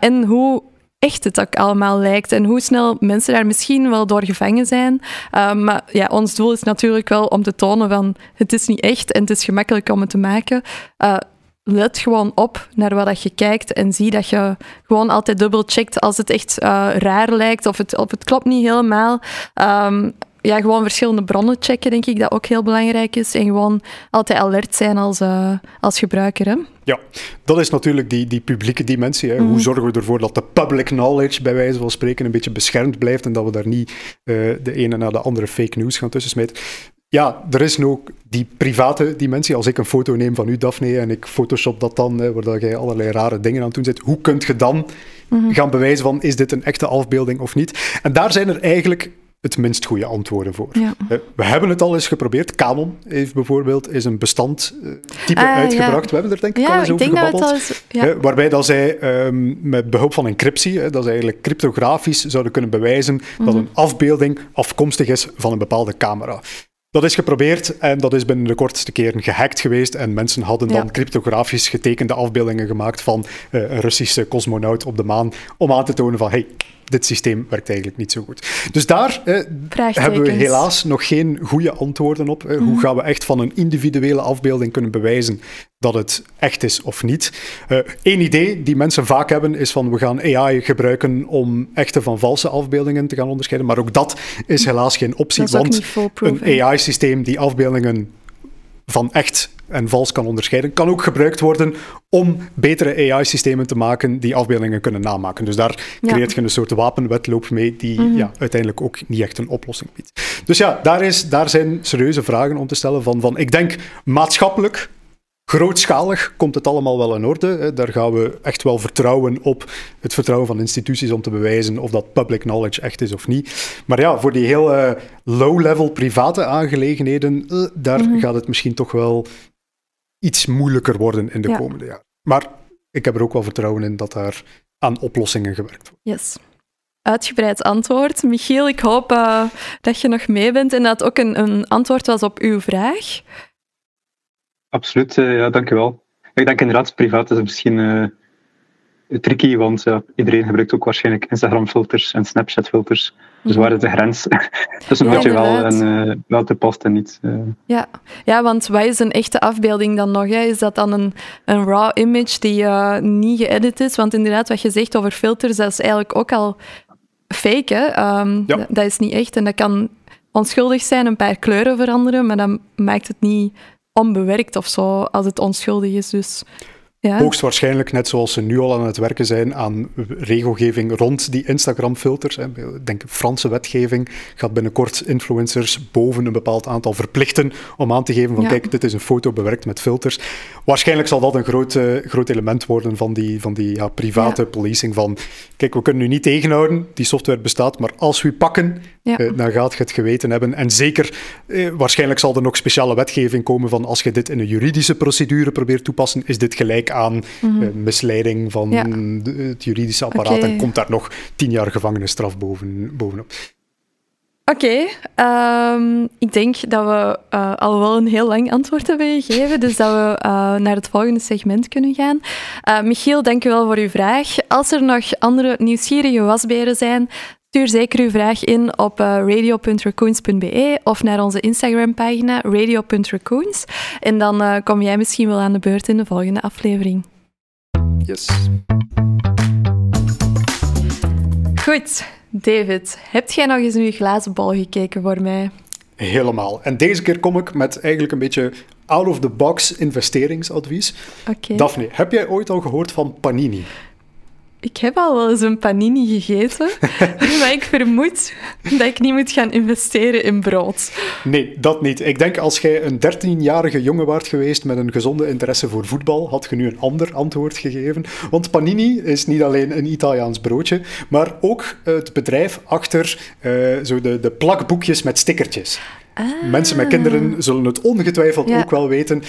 en hoe echt het ook allemaal lijkt en hoe snel mensen daar misschien wel door gevangen zijn. Maar ja, ons doel is natuurlijk wel om te tonen van het is niet echt en het is gemakkelijk om het te maken. Let gewoon op naar wat dat je kijkt en zie dat je gewoon altijd dubbel checkt als het echt uh, raar lijkt of het, of het klopt niet helemaal. Um, ja, gewoon verschillende bronnen checken, denk ik, dat ook heel belangrijk is. En gewoon altijd alert zijn als, uh, als gebruiker. Hè? Ja, dat is natuurlijk die, die publieke dimensie. Hè. Mm. Hoe zorgen we ervoor dat de public knowledge, bij wijze van spreken, een beetje beschermd blijft en dat we daar niet uh, de ene na de andere fake news gaan tussensmijten. Ja, er is nu ook die private dimensie. Als ik een foto neem van u, Daphne, en ik photoshop dat dan, hè, waar jij allerlei rare dingen aan het doen zit, hoe kunt je dan mm-hmm. gaan bewijzen van, is dit een echte afbeelding of niet? En daar zijn er eigenlijk het minst goede antwoorden voor. Ja. We hebben het al eens geprobeerd. Canon heeft bijvoorbeeld is een bestandtype uh, uitgebracht. Ja. We hebben er denk ik ja, al eens over gebabbeld. Ja. waarbij dat zij um, met behulp van encryptie, dat ze eigenlijk cryptografisch zouden kunnen bewijzen dat een afbeelding afkomstig is van een bepaalde camera. Dat is geprobeerd en dat is binnen de kortste keren gehackt geweest. En mensen hadden dan ja. cryptografisch getekende afbeeldingen gemaakt van uh, een Russische cosmonaut op de maan. Om aan te tonen van, hey, dit systeem werkt eigenlijk niet zo goed. Dus daar eh, hebben we helaas nog geen goede antwoorden op. Eh, mm. Hoe gaan we echt van een individuele afbeelding kunnen bewijzen dat het echt is of niet? Eén uh, idee die mensen vaak hebben is van we gaan AI gebruiken om echte van valse afbeeldingen te gaan onderscheiden. Maar ook dat is helaas geen optie, want een AI-systeem die afbeeldingen van echt en vals kan onderscheiden, kan ook gebruikt worden om betere AI-systemen te maken die afbeeldingen kunnen namaken. Dus daar creëert je een soort wapenwetloop mee die mm-hmm. ja, uiteindelijk ook niet echt een oplossing biedt. Dus ja, daar, is, daar zijn serieuze vragen om te stellen van, van ik denk maatschappelijk Grootschalig komt het allemaal wel in orde. Daar gaan we echt wel vertrouwen op het vertrouwen van instituties om te bewijzen of dat public knowledge echt is of niet. Maar ja, voor die heel uh, low-level private aangelegenheden, uh, daar mm-hmm. gaat het misschien toch wel iets moeilijker worden in de ja. komende jaren. Maar ik heb er ook wel vertrouwen in dat daar aan oplossingen gewerkt wordt. Yes. Uitgebreid antwoord. Michiel, ik hoop uh, dat je nog mee bent en dat het ook een, een antwoord was op uw vraag. Absoluut, uh, ja, dankjewel. Ik denk inderdaad, privaat is misschien uh, tricky, want ja, iedereen gebruikt ook waarschijnlijk Instagram-filters en Snapchat-filters. Dus waar is de grens tussen ja, wat je wel en uh, wel te past en niet? Ja. ja, want wat is een echte afbeelding dan nog? Hè? Is dat dan een, een raw image die niet geëdit is? Want inderdaad, wat je zegt over filters, dat is eigenlijk ook al fake. Hè? Um, ja. Dat is niet echt en dat kan onschuldig zijn, een paar kleuren veranderen, maar dat maakt het niet onbewerkt of zo, als het onschuldig is. Dus ja. Hoogstwaarschijnlijk, net zoals ze nu al aan het werken zijn aan regelgeving rond die Instagram-filters. Ik denk Franse wetgeving gaat binnenkort influencers boven een bepaald aantal verplichten om aan te geven van kijk, dit is een foto bewerkt met filters. Waarschijnlijk zal dat een groot, uh, groot element worden van die, van die ja, private policing van kijk, we kunnen u niet tegenhouden, die software bestaat, maar als we u pakken, uh, dan gaat je het geweten hebben. En zeker, uh, waarschijnlijk zal er nog speciale wetgeving komen van als je dit in een juridische procedure probeert toepassen, is dit gelijk aan mm misleiding van het juridische apparaat en komt daar nog tien jaar gevangenisstraf boven, bovenop. Oké, ehm, ik denk dat we uh, al wel een heel lang antwoord hebben gegeven, dus dat we uh, naar het volgende segment kunnen gaan. Uh, Michiel, dank u wel voor uw vraag. Als er nog andere nieuwsgierige wasberen zijn, stuur zeker uw vraag in op radio.raccoons.be of naar onze Instagram-pagina radio.raccoons. En dan kom jij misschien wel aan de beurt in de volgende aflevering. Yes. Goed. David, heb jij nog eens in je glazen bal gekeken voor mij? Helemaal. En deze keer kom ik met eigenlijk een beetje out-of-the-box investeringsadvies. Okay. Daphne, heb jij ooit al gehoord van Panini? Ik heb al wel eens een panini gegeten, maar ik vermoed dat ik niet moet gaan investeren in brood. Nee, dat niet. Ik denk als jij een 13-jarige jongen waart geweest met een gezonde interesse voor voetbal, had je nu een ander antwoord gegeven. Want panini is niet alleen een Italiaans broodje, maar ook het bedrijf achter uh, zo de, de plakboekjes met stickertjes. Ah. Mensen met kinderen zullen het ongetwijfeld ook wel weten.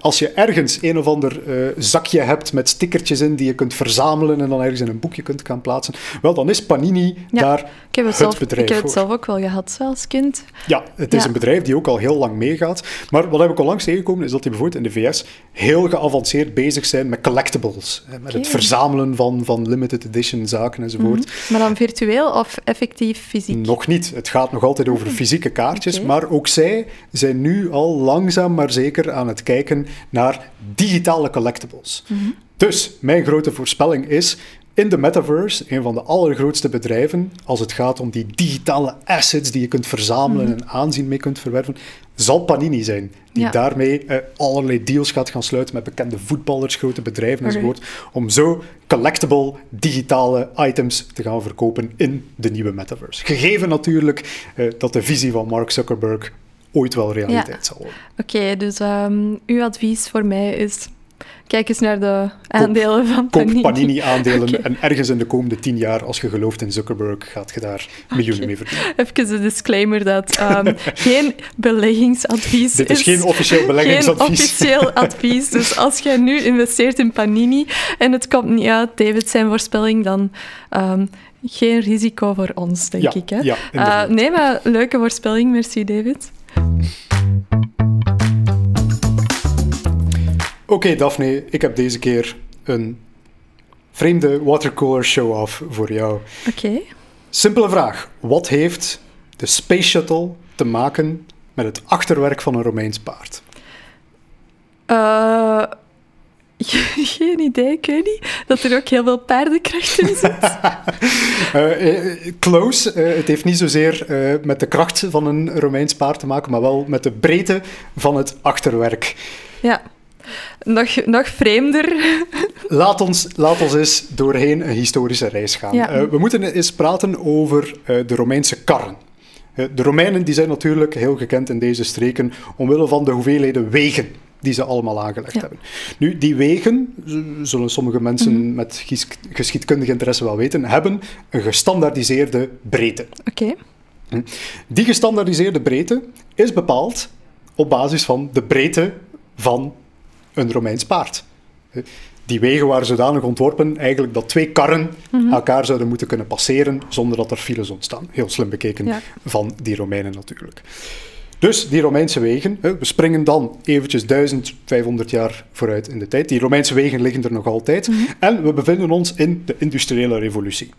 als je ergens een of ander uh, zakje hebt met stickertjes in die je kunt verzamelen en dan ergens in een boekje kunt gaan plaatsen, wel, dan is Panini ja. daar ik heb het, zelf, bedrijf Ik heb het voor. zelf ook wel gehad als kind. Ja, het is Ja. een bedrijf die ook al heel lang meegaat. Maar wat heb ik al langs tegengekomen, is dat die bijvoorbeeld in de VS heel geavanceerd bezig zijn met collectibles. Met het verzamelen van, van limited edition zaken enzovoort. Maar dan virtueel of effectief fysiek? Nog niet. Het gaat nog altijd over fysieke kaartjes. Oké. Maar ook zij zijn nu al langzaam maar zeker aan het kijken naar digitale collectibles. Mhm. Dus mijn grote voorspelling is. In de metaverse, een van de allergrootste bedrijven, als het gaat om die digitale assets die je kunt verzamelen en aanzien mee kunt verwerven, zal Panini zijn. Die Ja. daarmee eh, allerlei deals gaat gaan sluiten met bekende voetballers, grote bedrijven Oké. enzovoort. Om zo collectible digitale items te gaan verkopen in de nieuwe metaverse. Gegeven natuurlijk eh, dat de visie van Mark Zuckerberg ooit wel realiteit zal worden. Oké, dus ehm, uw advies voor mij is... Kijk eens naar de aandelen van Koop Panini. Panini-aandelen Oké. en ergens in de komende tien jaar, als je gelooft in Zuckerberg, gaat je daar miljoenen mee verdienen. Even een disclaimer dat ehm, geen beleggingsadvies Dit is geen officieel beleggingsadvies. Geen officieel advies. Dus als jij nu investeert in Panini en het komt niet uit, David zijn voorspelling, dan ehm, geen risico voor ons, denk Ja, ik. Hè? ja, Eh, nee, maar leuke voorspelling. Merci, David. Oké, Daphne, ik heb deze keer een vreemde watercolor show-off voor jou. Oké. Simpele vraag. Wat heeft de Space Shuttle te maken met het achterwerk van een Romeins paard? Eh, geen idee, ik weet niet. Dat er ook heel veel paardenkracht in zit. Eh, eh, close. Het heeft niet zozeer met de kracht van een Romeins paard te maken, maar wel met de breedte van het achterwerk. ja. Nog, nog vreemder. Laat ons, laat ons eens doorheen een historische reis gaan. Ja. Eh, we moeten eens praten over eh, de Romeinse karren. Eh, de Romeinen die zijn natuurlijk heel gekend in deze streken omwille van de hoeveelheden wegen die ze allemaal aangelegd Ja. hebben. Nu, die wegen, zullen sommige mensen met gies- geschiedkundig interesse wel weten, hebben een gestandaardiseerde breedte. Oké. Die gestandaardiseerde breedte is bepaald op basis van de breedte van een Romeins paard. Die wegen waren zodanig ontworpen eigenlijk dat twee karren elkaar zouden moeten kunnen passeren zonder dat er files ontstaan. Heel slim bekeken Ja. van die Romeinen natuurlijk. Dus die Romeinse wegen, we springen dan eventjes 1500 jaar vooruit in de tijd. Die Romeinse wegen liggen er nog altijd. En we bevinden ons in de industriële revolutie.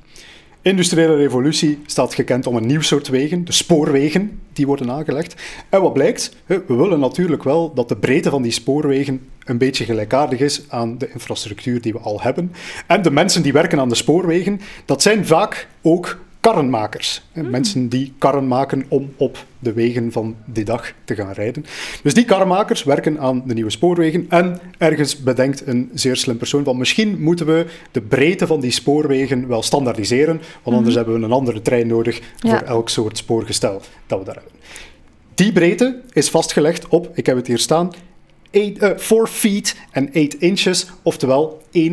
Industriële revolutie staat gekend om een nieuw soort wegen, de spoorwegen, die worden aangelegd. En wat blijkt? We willen natuurlijk wel dat de breedte van die spoorwegen een beetje gelijkaardig is aan de infrastructuur die we al hebben. En de mensen die werken aan de spoorwegen, dat zijn vaak ook karrenmakers. Mensen die karren maken om op de wegen van die dag te gaan rijden. Dus die karrenmakers werken aan de nieuwe spoorwegen en ergens bedenkt een zeer slim persoon van misschien moeten we de breedte van die spoorwegen wel standaardiseren, want anders hebben we een andere trein nodig voor elk soort spoorgestel dat we daar hebben. Die breedte is vastgelegd op, ik heb het hier staan, 4 uh, feet en 8 inches, oftewel 1,42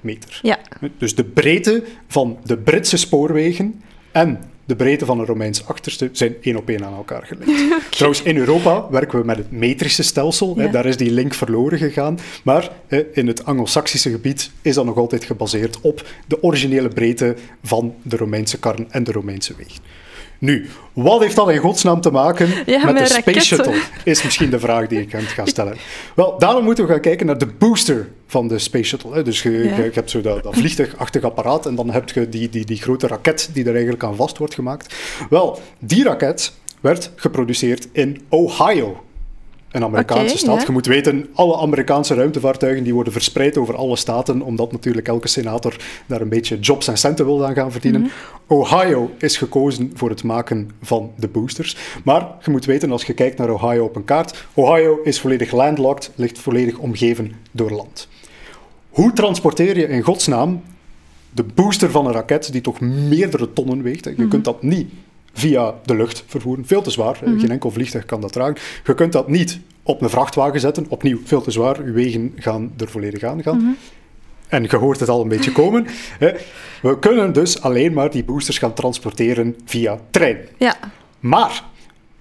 meter. Ja. Dus de breedte van de Britse spoorwegen en de breedte van een Romeins achterste zijn één op één aan elkaar gelegd. Trouwens, in Europa werken we met het metrische stelsel. Hè, daar is die link verloren gegaan. Maar hè, in het Anglo-Saxische gebied is dat nog altijd gebaseerd op de originele breedte van de Romeinse karren en de Romeinse wegen. Nu, wat heeft dat in godsnaam te maken met, de Space Shuttle? Is misschien de vraag die ik aan ga stellen. Wel, daarom moeten we gaan kijken naar de booster van de Space Shuttle. Dus je, je, hebt zo dat, dat vliegtuigachtig apparaat en dan heb je die, die, die grote raket die er eigenlijk aan vast wordt gemaakt. Wel, die raket werd geproduceerd in Ohio een Amerikaanse stad. Je moet weten, alle Amerikaanse ruimtevaartuigen die worden verspreid over alle staten, omdat natuurlijk elke senator daar een beetje jobs en centen wil aan gaan verdienen. Mhm. Ohio is gekozen voor het maken van de boosters. Maar je moet weten, als je kijkt naar Ohio op een kaart, Ohio is volledig landlocked, ligt volledig omgeven door land. Hoe transporteer je in godsnaam de booster van een raket die toch meerdere tonnen weegt? Je mhm. kunt dat niet via de lucht vervoeren. Veel te zwaar. Mhm. Geen enkel vliegtuig kan dat dragen. Je kunt dat niet op een vrachtwagen zetten. Opnieuw, veel te zwaar. Uw wegen gaan er volledig aan gaan. Mhm. En je hoort het al een beetje komen. We kunnen dus alleen maar die boosters gaan transporteren via trein. Ja. Maar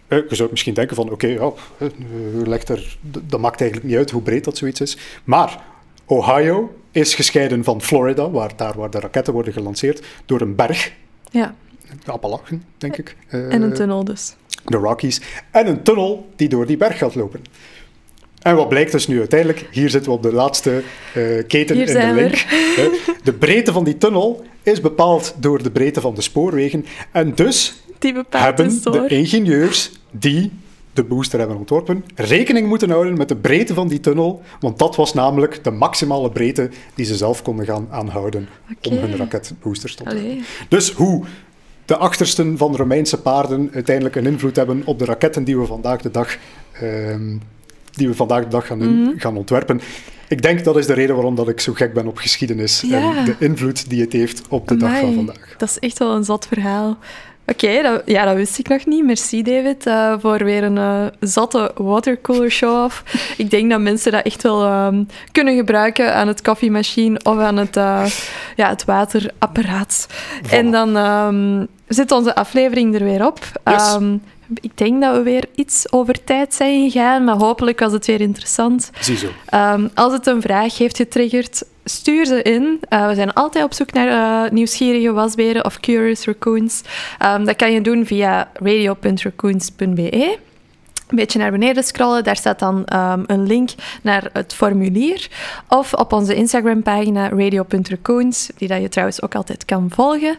je zou misschien denken van, oké, ja, legt er, dat maakt eigenlijk niet uit hoe breed dat zoiets is. Maar Ohio is gescheiden van Florida, waar, daar waar de raketten worden gelanceerd, door een berg. Ja de Appalachen, denk ik. en een tunnel dus. De Rockies. En een tunnel die door die berg gaat lopen. En wat blijkt dus nu uiteindelijk? Hier zitten we op de laatste uh, keten Hier in de link. de breedte van die tunnel is bepaald door de breedte van de spoorwegen. En dus hebben de ingenieurs die de booster hebben ontworpen, rekening moeten houden met de breedte van die tunnel, want dat was namelijk de maximale breedte die ze zelf konden gaan aanhouden om hun raketboosters te ontwerpen. Dus hoe de achtersten van Romeinse paarden uiteindelijk een invloed hebben op de raketten die we vandaag de dag, ehm, die we vandaag de dag gaan, mhm. gaan ontwerpen. Ik denk dat is de reden waarom dat ik zo gek ben op geschiedenis en de invloed die het heeft op de dag van vandaag. Dat is echt wel een zat verhaal. Oké, ja, dat wist ik nog niet. Merci David uh, voor weer een uh, zatte watercooler show-off. ik denk dat mensen dat echt wel um, kunnen gebruiken aan het koffiemachine of aan het, uh, ja, het waterapparaat. Voilà. En dan um, zit onze aflevering er weer op. Yes. Um, ik denk dat we weer iets over tijd zijn gegaan, maar hopelijk was het weer interessant. Ziezo. Als het een vraag heeft getriggerd, stuur ze in. Uh, we zijn altijd op zoek naar uh, nieuwsgierige wasberen of curious raccoons. Um, dat kan je doen via radio.raccoons.be een beetje naar beneden scrollen. Daar staat dan um, een link naar het formulier. Of op onze Instagram-pagina radio.raccoons, die dat je trouwens ook altijd kan volgen.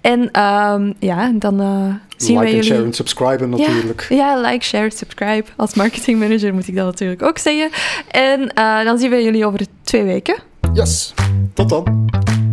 En um, ja, dan uh, zien like wij jullie... share en subscriben natuurlijk. Ja, ja, like, share, subscribe. Als marketingmanager moet ik dat natuurlijk ook zeggen. En dan zien we jullie over twee weken. Yes, tot dan.